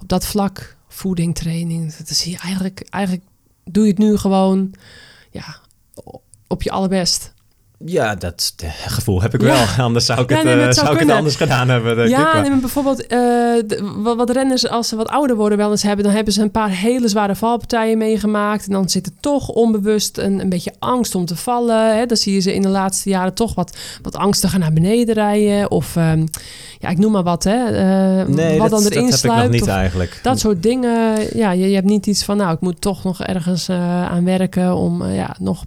Speaker 1: op dat vlak, voeding, training... Dat is hier eigenlijk, eigenlijk doe je het nu gewoon op je allerbest.
Speaker 2: Ja, dat eh, gevoel heb ik
Speaker 1: Ja.
Speaker 2: wel. Anders zou ik,
Speaker 1: Ja,
Speaker 2: het,
Speaker 1: nee,
Speaker 2: eh,
Speaker 1: zou
Speaker 2: zou ik het anders gedaan hebben.
Speaker 1: Ja, nee, bijvoorbeeld eh, de- wat, wat renners als ze wat ouder worden wel eens hebben, dan hebben ze een paar hele zware valpartijen meegemaakt en dan zit er toch onbewust een, een beetje angst om te vallen. Hè? Dan zie je ze in de laatste jaren toch wat, wat angstiger naar beneden rijden of ehm, ja, ik noem maar wat, hè?
Speaker 2: nee,
Speaker 1: wat
Speaker 2: dat,
Speaker 1: dan erin
Speaker 2: dat heb ik nog niet eigenlijk.
Speaker 1: dat soort dingen. Ja, je, je hebt niet iets van, nou, ik moet toch nog ergens aan werken om ja, nog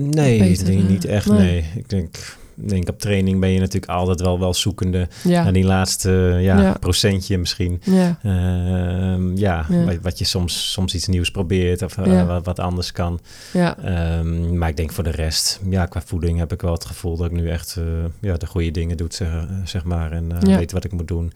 Speaker 2: Nee,
Speaker 1: beter,
Speaker 2: niet echt.
Speaker 1: nee.
Speaker 2: Nee. Ik denk, denk op training ben je natuurlijk altijd wel, wel zoekende
Speaker 1: Ja.
Speaker 2: naar die laatste ja,
Speaker 1: Ja.
Speaker 2: procentje misschien.
Speaker 1: Ja.
Speaker 2: Ehm, ja. Wat, wat je soms, soms iets nieuws probeert of eh, wat, wat anders kan.
Speaker 1: Ja.
Speaker 2: Ehm, maar ik denk voor de rest, ja, qua voeding heb ik wel het gevoel dat ik nu echt eh, ja, de goede dingen doe, zeg, zeg maar. En eh, weet wat ik moet doen.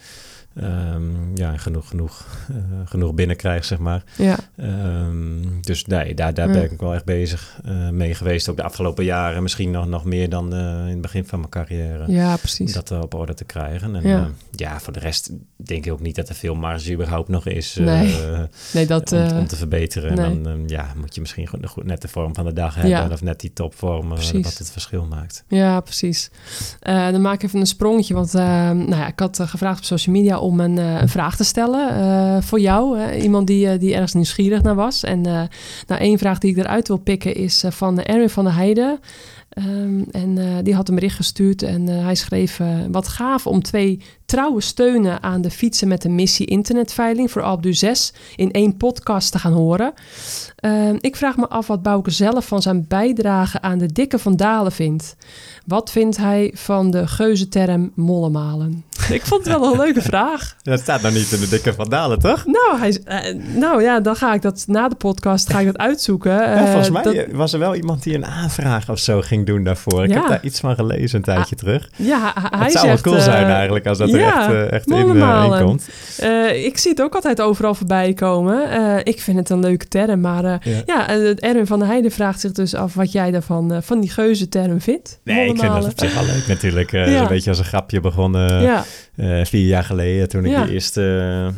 Speaker 2: Ehm, ja, en genoeg, genoeg, eh, genoeg binnenkrijg, zeg maar.
Speaker 1: Ja.
Speaker 2: Ehm, dus nee, daar, daar
Speaker 1: Ja.
Speaker 2: ben ik wel echt bezig eh, mee geweest. Ook de afgelopen jaren. Misschien nog, nog meer dan eh, in het begin van mijn carrière.
Speaker 1: ja, precies.
Speaker 2: Dat op orde te krijgen. En
Speaker 1: Ja.
Speaker 2: voor de rest denk ik ook niet dat er veel marge überhaupt nog is
Speaker 1: Nee, Nee, dat...
Speaker 2: om, om te verbeteren.
Speaker 1: nee.
Speaker 2: En dan ja, moet je misschien goed- net de vorm van de dag hebben.
Speaker 1: Ja.
Speaker 2: Of net die topvorm wat het verschil maakt.
Speaker 1: Ja, precies. Dan maak ik even een sprongetje. Want nou ja, ik had gevraagd op social media om een, eh, een vraag te stellen eh, voor jou. Iemand die, eh, die ergens nieuwsgierig naar was. En nou, één vraag die ik eruit wil pikken is van Erwin van der Heijden. Ehm, en die had een bericht gestuurd en hij schreef... wat gaaf om twee trouwe steunen aan de fietsen met de missie internetveiling... voor Alpdu 6 in één podcast te gaan horen. Ehm, ik vraag me af wat Bouke zelf van zijn bijdrage aan de dikke van Dalen vindt. Wat vindt hij van de geuzenterm mollemalen? Ik vond het wel een leuke vraag.
Speaker 2: Dat staat nog niet in de dikke vandalen, toch?
Speaker 1: Nou, hij, eh, nou ja, dan ga ik dat na de podcast ga ik dat uitzoeken.
Speaker 2: Ja,
Speaker 1: Eh,
Speaker 2: volgens mij
Speaker 1: dat-
Speaker 2: was er wel iemand die een aanvraag of zo ging doen daarvoor. Ik
Speaker 1: Ja.
Speaker 2: heb daar iets van gelezen een tijdje terug.
Speaker 1: ja, hij,
Speaker 2: het zou
Speaker 1: zegt,
Speaker 2: wel cool
Speaker 1: eh,
Speaker 2: zijn eigenlijk als dat
Speaker 1: ja,
Speaker 2: er echt, eh, echt in, eh,
Speaker 1: mollemalen.
Speaker 2: in komt.
Speaker 1: eh, ik zie het ook altijd overal voorbij komen. Ik vind het een leuke term, maar
Speaker 2: Ja.
Speaker 1: ja, Erwin van der Heijden vraagt zich dus af wat jij daarvan, van die geuzenterm vindt.
Speaker 2: Nee, ik vind dat op zich wel leuk natuurlijk.
Speaker 1: Ja.
Speaker 2: Een beetje als een grapje begonnen
Speaker 1: Ja,
Speaker 2: vier jaar geleden toen ik
Speaker 1: Ja.
Speaker 2: de eerste,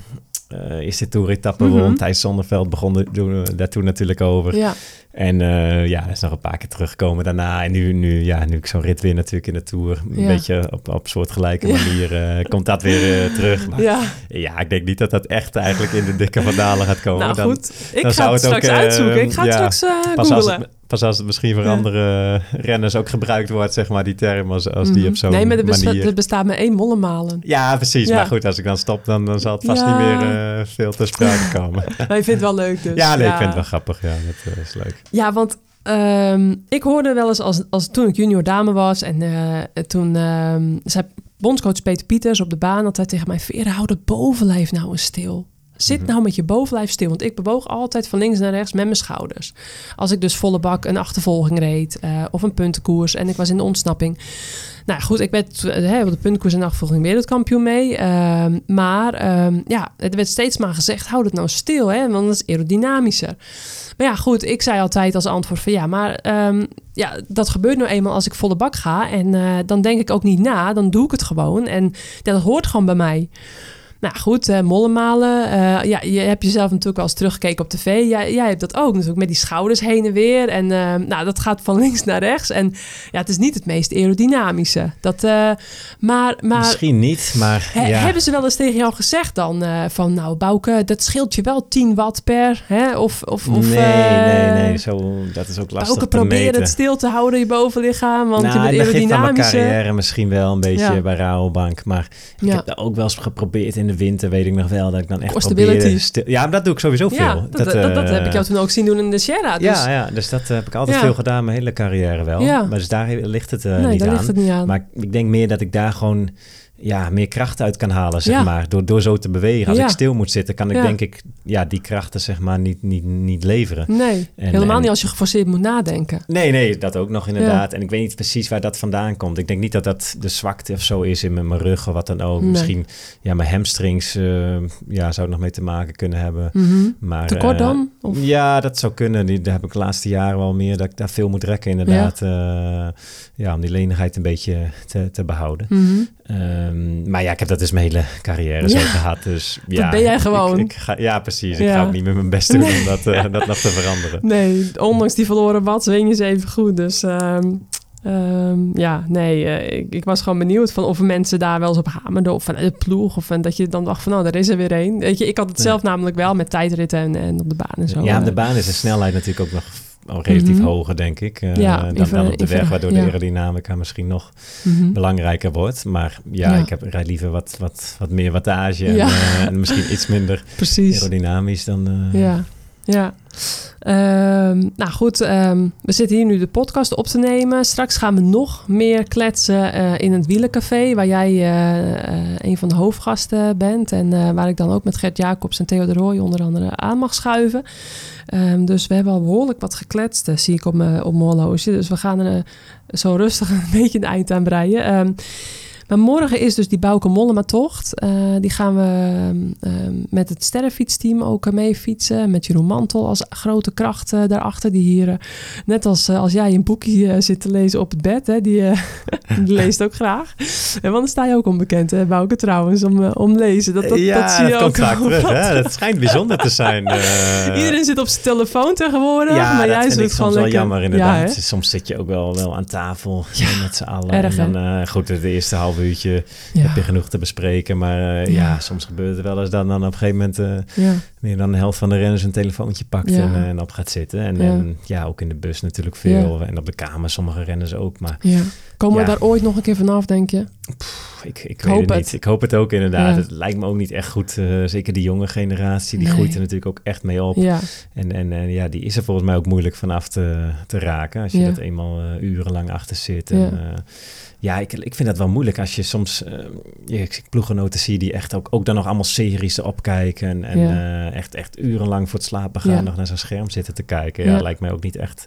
Speaker 2: eh eerste toeretappe
Speaker 1: Mhm.
Speaker 2: won. Thijs Zonneveld begon doen we daar toen natuurlijk over.
Speaker 1: ja,
Speaker 2: En eh, ja, is nog een paar keer teruggekomen daarna. En nu, nu, ja, nu ik zo'n rit win natuurlijk in de Tour. Een
Speaker 1: Ja.
Speaker 2: beetje op, op soortgelijke
Speaker 1: Ja.
Speaker 2: manier eh, komt dat weer terug. Maar ja.
Speaker 1: ja.
Speaker 2: ik denk niet dat dat echt eigenlijk in de dikke vandalen gaat komen.
Speaker 1: Nou
Speaker 2: Dan-
Speaker 1: goed, ik
Speaker 2: dan
Speaker 1: ga
Speaker 2: zou
Speaker 1: het
Speaker 2: ook,
Speaker 1: straks
Speaker 2: eh,
Speaker 1: uitzoeken. Ik ga het straks googlen.
Speaker 2: Pas als het misschien voor
Speaker 1: Ja.
Speaker 2: andere renners ook gebruikt wordt, zeg maar, die term, als, als die
Speaker 1: Mhm.
Speaker 2: op zo'n
Speaker 1: Nee, maar er, besta-
Speaker 2: manier...
Speaker 1: er bestaat maar één mollemalen.
Speaker 2: Ja, precies.
Speaker 1: Ja.
Speaker 2: Maar goed, als ik dan stop, dan, dan zal het vast
Speaker 1: Ja.
Speaker 2: niet meer eh, veel ter sprake komen.
Speaker 1: Maar je vindt het wel leuk dus.
Speaker 2: ja, nee, ik vind het wel grappig. Ja, dat eh, is leuk.
Speaker 1: Ja, want ehm, ik hoorde wel eens als, als toen ik junior dame was en eh, toen ehm, zei bondscoach Peter Pieters op de baan altijd tegen mij: Vera, hou dat bovenlijf nou eens stil. Zit
Speaker 2: Mhm.
Speaker 1: nou met je bovenlijf stil, want ik bewoog altijd van links naar rechts met mijn schouders. Als ik dus volle bak een achtervolging reed eh, of een puntenkoers en ik was in de ontsnapping. Nou goed, ik werd eh, hè, op de puntenkoers en achtervolging wereldkampioen mee. Ehm, maar ehm, ja, het werd steeds maar gezegd, hou het nou stil, hè, want dat is aerodynamischer. Maar ja, goed, ik zei altijd als antwoord van ja, maar ehm, ja, dat gebeurt nou eenmaal als ik volle bak ga. En eh, dan denk ik ook niet na, dan doe ik het gewoon. En ja, dat hoort gewoon bij mij. Nou goed, eh mollenmalen. eh, ja, je hebt jezelf natuurlijk wel eens teruggekeken op tv. Jij, jij hebt dat ook natuurlijk met die schouders heen en weer. En eh, nou, dat gaat van links naar rechts. En ja, het is niet het meest aerodynamische. Dat, maar maar
Speaker 2: Misschien niet, maar
Speaker 1: he-
Speaker 2: ja.
Speaker 1: hebben ze wel eens tegen jou gezegd dan van... nou, Bouke, dat scheelt je wel 10 watt per, hè? Of, of, of
Speaker 2: nee, nee, nee. Zo, dat is ook lastig
Speaker 1: Bouke, probeer het stil te houden, je bovenlichaam. Want
Speaker 2: nou,
Speaker 1: je bent
Speaker 2: van mijn
Speaker 1: aerodynamischer.
Speaker 2: carrière misschien wel een beetje
Speaker 1: Ja.
Speaker 2: bij Rabobank. Maar ik
Speaker 1: Ja.
Speaker 2: heb dat ook wel eens geprobeerd in de winter, weet ik nog wel. Dat ik dan echt probeerde... stil- Ja, maar dat doe ik sowieso veel.
Speaker 1: Ja, dat, dat, dat, heb ik jou toen ook zien doen in de Sierra. Dus,
Speaker 2: Ja, ja, dus dat heb ik altijd
Speaker 1: Ja.
Speaker 2: veel gedaan, mijn hele carrière wel.
Speaker 1: Ja.
Speaker 2: Maar dus daar ligt het eh,
Speaker 1: nee,
Speaker 2: niet
Speaker 1: daar
Speaker 2: aan.
Speaker 1: ligt het niet aan.
Speaker 2: Maar ik denk meer dat ik daar gewoon ja, meer kracht uit kan halen, zeg
Speaker 1: Ja.
Speaker 2: maar. Door, door zo te bewegen. Als
Speaker 1: Ja.
Speaker 2: ik stil moet zitten, kan ik
Speaker 1: Ja.
Speaker 2: denk ik ja, die krachten zeg maar niet, niet, niet leveren.
Speaker 1: nee,
Speaker 2: En-
Speaker 1: helemaal
Speaker 2: en-
Speaker 1: niet als je geforceerd moet nadenken.
Speaker 2: Nee, nee, dat ook nog inderdaad. En ik weet niet precies waar dat vandaan komt. Ik denk niet dat dat de zwakte of zo is in mijn, mijn rug of wat dan ook.
Speaker 1: Nee.
Speaker 2: Misschien, ja, mijn hamstrings eh, ja, zou het nog mee te maken kunnen hebben.
Speaker 1: Mhm.
Speaker 2: Maar,
Speaker 1: Tekort
Speaker 2: eh,
Speaker 1: dan? Of?
Speaker 2: Ja, dat zou kunnen. Die, daar heb ik de laatste jaren wel meer dat ik daar veel moet rekken inderdaad. Ja, ja om die lenigheid een beetje te, te behouden.
Speaker 1: Mhm.
Speaker 2: Ehm, maar ja, ik heb dat dus mijn hele carrière zo gehad. Dus ja,
Speaker 1: ben jij gewoon.
Speaker 2: Ik, ga, ja, precies. Ik ga ook niet met mijn best doen om dat, eh, dat nog te veranderen.
Speaker 1: Nee, ondanks die verloren wat zwing je ze even goed. Dus ehm, ehm, ja, nee, eh, ik, ik was gewoon benieuwd van of mensen daar wel eens op hamerden. Of vanuit de ploeg. Of en dat je dan dacht van, nou, daar is er weer één. Weet je, ik had het zelf namelijk wel met tijdritten en, en op de baan en zo.
Speaker 2: Ja, op
Speaker 1: eh.
Speaker 2: de baan is de snelheid natuurlijk ook nog al relatief
Speaker 1: Mhm.
Speaker 2: hoger, denk ik. eh,
Speaker 1: Ja,
Speaker 2: dan, dan op de weg, waardoor
Speaker 1: ja.
Speaker 2: de aerodynamica misschien nog
Speaker 1: Mhm.
Speaker 2: belangrijker wordt. Maar ja,
Speaker 1: Ja.
Speaker 2: ik heb, rijd liever wat, wat, wat meer wattage en, eh, en misschien iets minder aerodynamisch dan... eh,
Speaker 1: Ja. Ja. Ehm, nou goed, ehm, we zitten hier nu de podcast op te nemen. Straks gaan we nog meer kletsen eh, in het Wielencafé, waar jij eh, eh, een van de hoofdgasten bent. En waar ik dan ook met Gert Jacobs en Theo de Rooij onder andere aan mag schuiven. Ehm, dus we hebben al behoorlijk wat gekletst, zie ik op mijn horloge. Dus we gaan er zo rustig een beetje een eind aan breien. Maar morgen is dus die Bouke Mollema tocht. Eh, die gaan we ehm, met het sterrenfietsteam ook eh, mee fietsen. Met Jeroen Mantel als grote kracht eh, daarachter. Die hier, eh, net als, eh, als jij een boekje eh, zit te lezen op het bed. Hè, die, eh, die leest ook graag. En want dan sta je ook onbekend, hè, Bouke trouwens, om, eh, om lezen. Dat, dat,
Speaker 2: ja,
Speaker 1: dat zie je
Speaker 2: dat
Speaker 1: ook.
Speaker 2: komt vaak. Hè? Dat schijnt bijzonder te zijn. eh.
Speaker 1: Iedereen zit op zijn telefoon tegenwoordig.
Speaker 2: ja,
Speaker 1: maar
Speaker 2: dat
Speaker 1: jij
Speaker 2: vind ik
Speaker 1: gewoon
Speaker 2: soms wel
Speaker 1: lekker.
Speaker 2: jammer
Speaker 1: Ja,
Speaker 2: inderdaad. soms zit je ook wel, wel aan tafel
Speaker 1: Ja,
Speaker 2: met z'n allen.
Speaker 1: erg,
Speaker 2: en dan, eh, goed, het eerste half uurtje
Speaker 1: Ja.
Speaker 2: heb je genoeg te bespreken. Maar eh, ja.
Speaker 1: Ja.
Speaker 2: soms gebeurt het wel eens dan, dan op een gegeven moment... eh, meer dan de helft van de renners een telefoontje pakt en, eh, en op gaat zitten. En en ja, ook in de bus natuurlijk veel. En op de kamer sommige renners ook. Maar.
Speaker 1: Komen we daar ooit nog een keer vanaf, denk je?
Speaker 2: pff, ik, ik,
Speaker 1: hoop
Speaker 2: weet het
Speaker 1: het.
Speaker 2: niet. Ik hoop het ook inderdaad. Het lijkt me ook niet echt goed. zeker die jonge generatie, die
Speaker 1: Nee.
Speaker 2: groeit er natuurlijk ook echt mee op.
Speaker 1: Ja,
Speaker 2: En, en, en ja, die is er volgens mij ook moeilijk vanaf te, te raken. Als je dat eenmaal urenlang achter zit. En, ja, ik, ik vind dat wel moeilijk als je soms... eh je, ik zie die echt ook, ook dan nog allemaal series erop kijken. En,
Speaker 1: Ja.
Speaker 2: eh, echt, echt urenlang voor het slapen gaan
Speaker 1: Ja.
Speaker 2: nog naar zo'n scherm zitten te kijken. Ja,
Speaker 1: Ja.
Speaker 2: lijkt mij ook niet echt,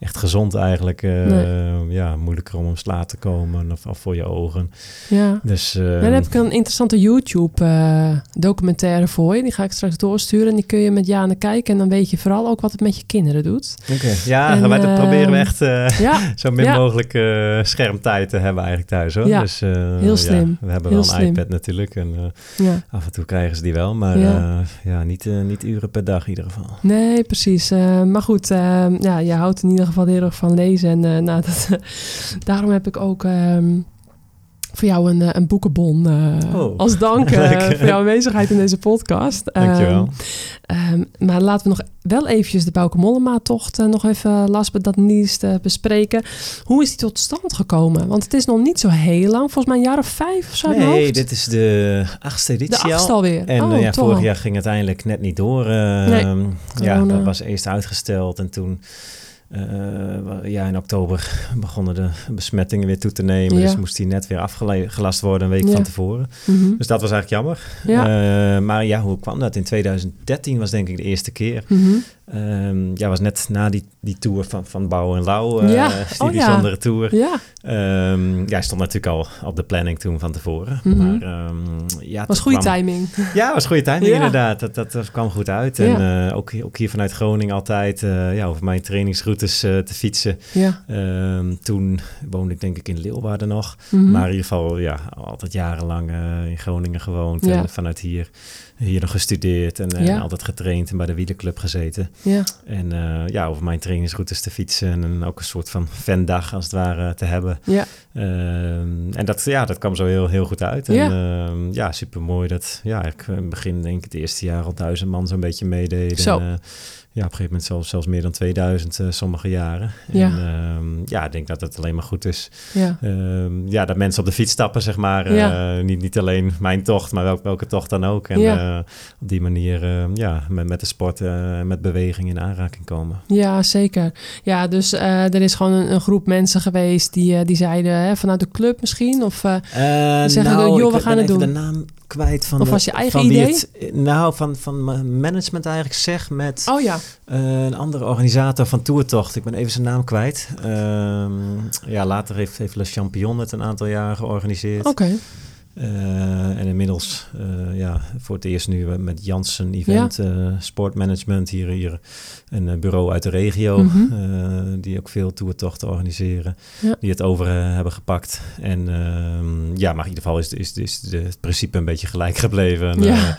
Speaker 2: echt gezond eigenlijk. eh,
Speaker 1: Nee.
Speaker 2: Ja, moeilijker om om slaap te komen of, of voor je ogen.
Speaker 1: ja.
Speaker 2: Dus eh,
Speaker 1: Dan heb ik een interessante YouTube-documentaire voor je. Die ga ik straks doorsturen. En die kun je met Jane kijken. En dan weet je vooral ook wat het met je kinderen doet.
Speaker 2: oké. Ja,
Speaker 1: En,
Speaker 2: wij proberen we echt... zo min mogelijk schermtijd te hebben eigenlijk thuis hoor.
Speaker 1: Ja,
Speaker 2: Dus, eh,
Speaker 1: heel
Speaker 2: ja,
Speaker 1: slim.
Speaker 2: we hebben
Speaker 1: Heel
Speaker 2: wel een
Speaker 1: slim.
Speaker 2: iPad natuurlijk en eh,
Speaker 1: ja.
Speaker 2: af en toe krijgen ze die wel, maar
Speaker 1: Ja.
Speaker 2: ja, ja niet, eh, niet uren per dag in ieder geval.
Speaker 1: Nee, precies. Eh, maar goed, eh, ja, je houdt in ieder geval heel erg van lezen. En eh, nou, dat, daarom heb ik ook ehm, voor jou een, eh, een boekenbon eh,
Speaker 2: Oh.
Speaker 1: als dank eh, voor jouw aanwezigheid in deze podcast.
Speaker 2: Dankjewel.
Speaker 1: Ehm, ehm, maar laten we nog wel eventjes de Bouke Mollema-tocht nog even last but not least bespreken. Hoe is die tot stand gekomen? Want het is nog niet zo heel lang, volgens mij een jaar of vijf of zo
Speaker 2: nee, dit is de achtste
Speaker 1: de
Speaker 2: editie
Speaker 1: achtste
Speaker 2: al.
Speaker 1: alweer.
Speaker 2: En
Speaker 1: oh,
Speaker 2: ja, vorig jaar ging het uiteindelijk net niet door.
Speaker 1: Nee,
Speaker 2: ja,
Speaker 1: corona.
Speaker 2: dat was eerst uitgesteld en toen... eh, ja, in oktober begonnen de besmettingen weer toe te nemen.
Speaker 1: Ja.
Speaker 2: Dus moest die net weer afgelast worden een week
Speaker 1: Ja.
Speaker 2: van tevoren.
Speaker 1: Mhm.
Speaker 2: Dus dat was eigenlijk jammer.
Speaker 1: Ja.
Speaker 2: Eh, maar ja, hoe kwam dat? In 2013 was denk ik de eerste keer. Ehm, ja, was net na die, die tour van, van Bouw en Lauw. eh,
Speaker 1: Ja.
Speaker 2: Die
Speaker 1: Oh, ja.
Speaker 2: bijzondere tour.
Speaker 1: Ja,
Speaker 2: Ehm, ja, hij stond natuurlijk al op de planning toen van tevoren.
Speaker 1: Mhm.
Speaker 2: Maar ehm, ja,
Speaker 1: was goede
Speaker 2: kwam-
Speaker 1: timing.
Speaker 2: Ja, was goede timing
Speaker 1: Ja.
Speaker 2: inderdaad. Dat, dat, dat kwam goed uit. En ook, ook hier vanuit Groningen altijd ja, over mijn eh, te fietsen.
Speaker 1: Ja.
Speaker 2: Ehm, toen woonde ik denk ik in Leeuwarden nog.
Speaker 1: Mhm.
Speaker 2: Maar in ieder geval, ja, altijd jarenlang eh, in Groningen gewoond.
Speaker 1: Ja.
Speaker 2: En vanuit hier, hier nog gestudeerd en, altijd getraind en bij de wielerclub gezeten.
Speaker 1: ja.
Speaker 2: En eh, ja, over mijn trainingsroutes te fietsen en ook een soort van fandag als het ware te hebben.
Speaker 1: Ja.
Speaker 2: Ehm, en dat, ja, dat kwam zo heel, heel goed uit. En
Speaker 1: Ja.
Speaker 2: ja, ja super mooi dat, ja, ik begin denk ik het eerste jaar al duizend man zo'n beetje meededen.
Speaker 1: Zo.
Speaker 2: En, ja, op een gegeven moment zelfs, zells meer dan 2000 eh, sommige jaren.
Speaker 1: Ja.
Speaker 2: En ehm, ja, ik denk dat het alleen maar goed is.
Speaker 1: Ja.
Speaker 2: Ehm, ja, dat mensen op de fiets stappen, zeg maar.
Speaker 1: Ja.
Speaker 2: Eh, niet, niet alleen mijn tocht, maar welke, welke tocht dan ook. En
Speaker 1: Ja.
Speaker 2: eh, op die manier eh, ja, met, met de sport en met beweging in aanraking komen.
Speaker 1: Ja, zeker. Ja, dus er is gewoon een, een groep mensen geweest die, die zeiden hè, vanuit de club misschien. Of, zeggen, joh, we gaan het doen.
Speaker 2: de naam kwijt van
Speaker 1: Of was je eigen idee?
Speaker 2: het- nou, van, van mijn management eigenlijk zeg met
Speaker 1: oh ja,
Speaker 2: eh, een andere organisator van Tourtocht. Ik ben even zijn naam kwijt. Ehm, ja, later heeft, heeft Le Champion het een aantal jaar georganiseerd.
Speaker 1: oké.
Speaker 2: Eh, en inmiddels, eh, ja, voor het eerst nu met Janssen Event eh, Sportmanagement hier, hier een bureau uit de regio,
Speaker 1: Mhm.
Speaker 2: die ook veel toertochten organiseren,
Speaker 1: Ja.
Speaker 2: die het over hebben gepakt. En ehm, ja, maar in ieder geval is, is, is de, het principe een beetje gelijk gebleven. En,
Speaker 1: Ja.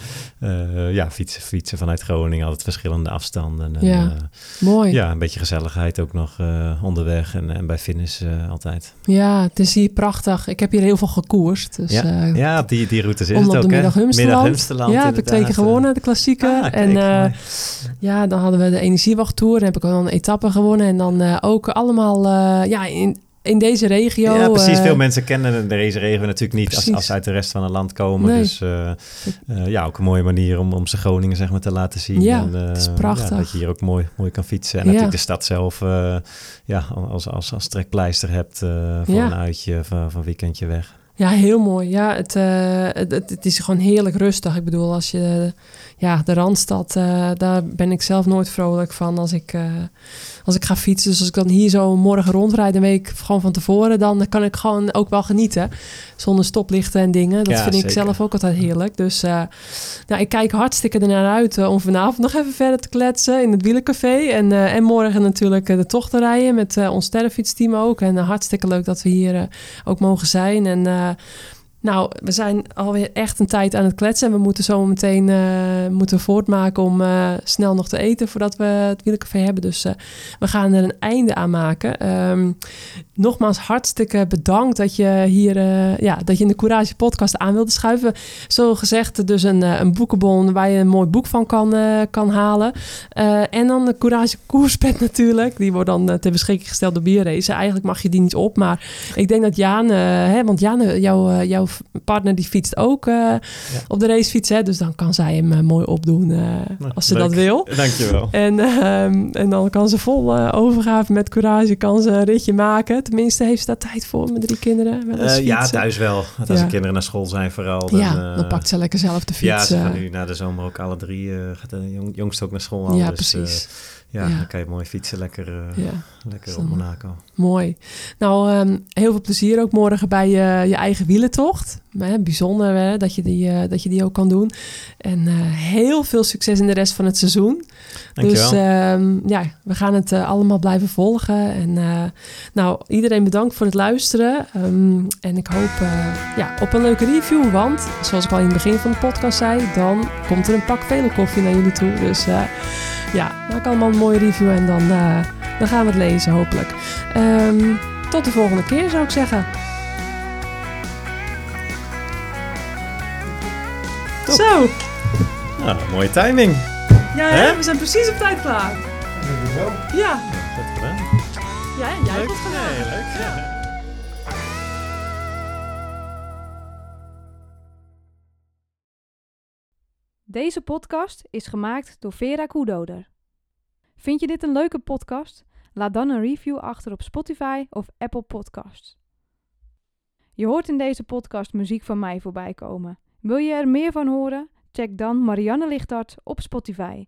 Speaker 2: ja, fietsen, fietsen vanuit Groningen, altijd verschillende afstanden. En,
Speaker 1: Ja. Mooi. Ja.
Speaker 2: ja, een beetje gezelligheid ook nog onderweg en, en bij finish eh, altijd.
Speaker 1: het is hier prachtig. Ik heb hier heel veel gekoerst. Dus,
Speaker 2: Ja.
Speaker 1: Eh,
Speaker 2: Ja, op die, die routes is het ook,
Speaker 1: de
Speaker 2: hè?
Speaker 1: middag Humsterland. Ja, heb ik twee keer gewonnen, de klassieke.
Speaker 2: Ah, kijk,
Speaker 1: en eh, ja, dan hadden we de energiewachttour. Dan heb ik al een etappe gewonnen. En dan eh, ook allemaal ja, in, in deze regio.
Speaker 2: Ja, precies. Veel mensen kennen deze regio natuurlijk niet als, als ze uit de rest van het land komen.
Speaker 1: Nee.
Speaker 2: Dus ja, ook een mooie manier om, om ze Groningen zeg maar, te laten zien.
Speaker 1: Ja,
Speaker 2: en,
Speaker 1: het is prachtig.
Speaker 2: Ja, dat je hier ook mooi, mooi kan fietsen. En
Speaker 1: Ja.
Speaker 2: natuurlijk de stad zelf ja, als, als, als trekpleister hebt voor een uitje van, van weekendje weg.
Speaker 1: Ja, heel mooi. Ja, het, het, het, het is gewoon heerlijk rustig. Ik bedoel, als je ja, de Randstad, eh, daar ben ik zelf nooit vrolijk van als ik, eh, als ik ga fietsen. Dus als ik dan hier zo morgen rondrijd, een week gewoon van tevoren, dan kan ik gewoon ook wel genieten. Zonder stoplichten en dingen. Dat
Speaker 2: Ja,
Speaker 1: vind ik zelf ook altijd heerlijk. Dus eh, nou, ik kijk hartstikke ernaar uit om vanavond nog even verder te kletsen in het wielencafé. En, en morgen natuurlijk de tocht te rijden met ons sterrenfietsteam ook. En hartstikke leuk dat we hier ook mogen zijn. En nou, we zijn alweer echt een tijd aan het kletsen. En we moeten zo meteen eh, moeten voortmaken om eh, snel nog te eten voordat we het wielencafé hebben. Dus eh, we gaan er een einde aan maken. Ehm, nogmaals hartstikke bedankt dat je hier ja, dat je in de Courage podcast aan wilde schuiven. Zo gezegd, dus een, een boekenbon waar je een mooi boek van kan, kan halen. En dan de Courage koerspet natuurlijk. Die wordt dan ter beschikking gesteld door Bierrace. Eigenlijk mag je die niet op, maar ik denk dat Jaan, want Jaan, jouw, jouw partner die fietst ook eh, op de racefiets, hè, dus dan kan zij hem eh, mooi opdoen eh,
Speaker 2: Nou,
Speaker 1: als ze
Speaker 2: leuk.
Speaker 1: dat wil.
Speaker 2: Dankjewel.
Speaker 1: En, ehm, en dan kan ze vol overgave met courage kan ze een ritje maken. Tenminste, heeft ze daar tijd voor met drie kinderen.
Speaker 2: Eh, ja, thuis wel. Want als de kinderen naar school zijn vooral. Dan,
Speaker 1: ja, dan pakt ze lekker zelf de fiets.
Speaker 2: Ja, ze gaan nu na de zomer ook alle drie. gaat de jong, jongste ook naar school al.
Speaker 1: ja,
Speaker 2: dus,
Speaker 1: precies.
Speaker 2: Ja,
Speaker 1: Ja.
Speaker 2: dan kan je mooi fietsen lekker, eh,
Speaker 1: ja.
Speaker 2: lekker
Speaker 1: Zo.
Speaker 2: op Monaco.
Speaker 1: Mooi. Nou, ehm, heel veel plezier ook morgen bij je, je eigen wielentocht. Hè, bijzonder hè, dat, je die, eh, dat je die ook kan doen. En eh, heel veel succes in de rest van het seizoen.
Speaker 2: Dankjewel.
Speaker 1: Dus ehm, ja, we gaan het eh, allemaal blijven volgen. En eh, nou, iedereen bedankt voor het luisteren. Ehm, en ik hoop eh, ja, op een leuke review. Want, zoals ik al in het begin van de podcast zei... dan komt er een pak vele koffie naar jullie toe. Dus ja, maak allemaal een mooie review en dan, dan gaan we het lezen hopelijk. Ehm, tot de volgende keer zou ik zeggen.
Speaker 2: Top.
Speaker 1: Zo,
Speaker 2: Nou, mooie timing.
Speaker 1: Ja,
Speaker 2: Hè?
Speaker 1: we zijn precies op tijd klaar. Ja,
Speaker 2: gedaan.
Speaker 1: ja jij hebt het gedaan.
Speaker 2: Nee, leuk. Ja.
Speaker 3: Deze podcast is gemaakt door Vera Koedoder. Vind je dit een leuke podcast? Laat dan een review achter op Spotify of Apple Podcasts. Je hoort in deze podcast muziek van mij voorbij komen. Wil je er meer van horen? Check dan Marianne Lichtart op Spotify.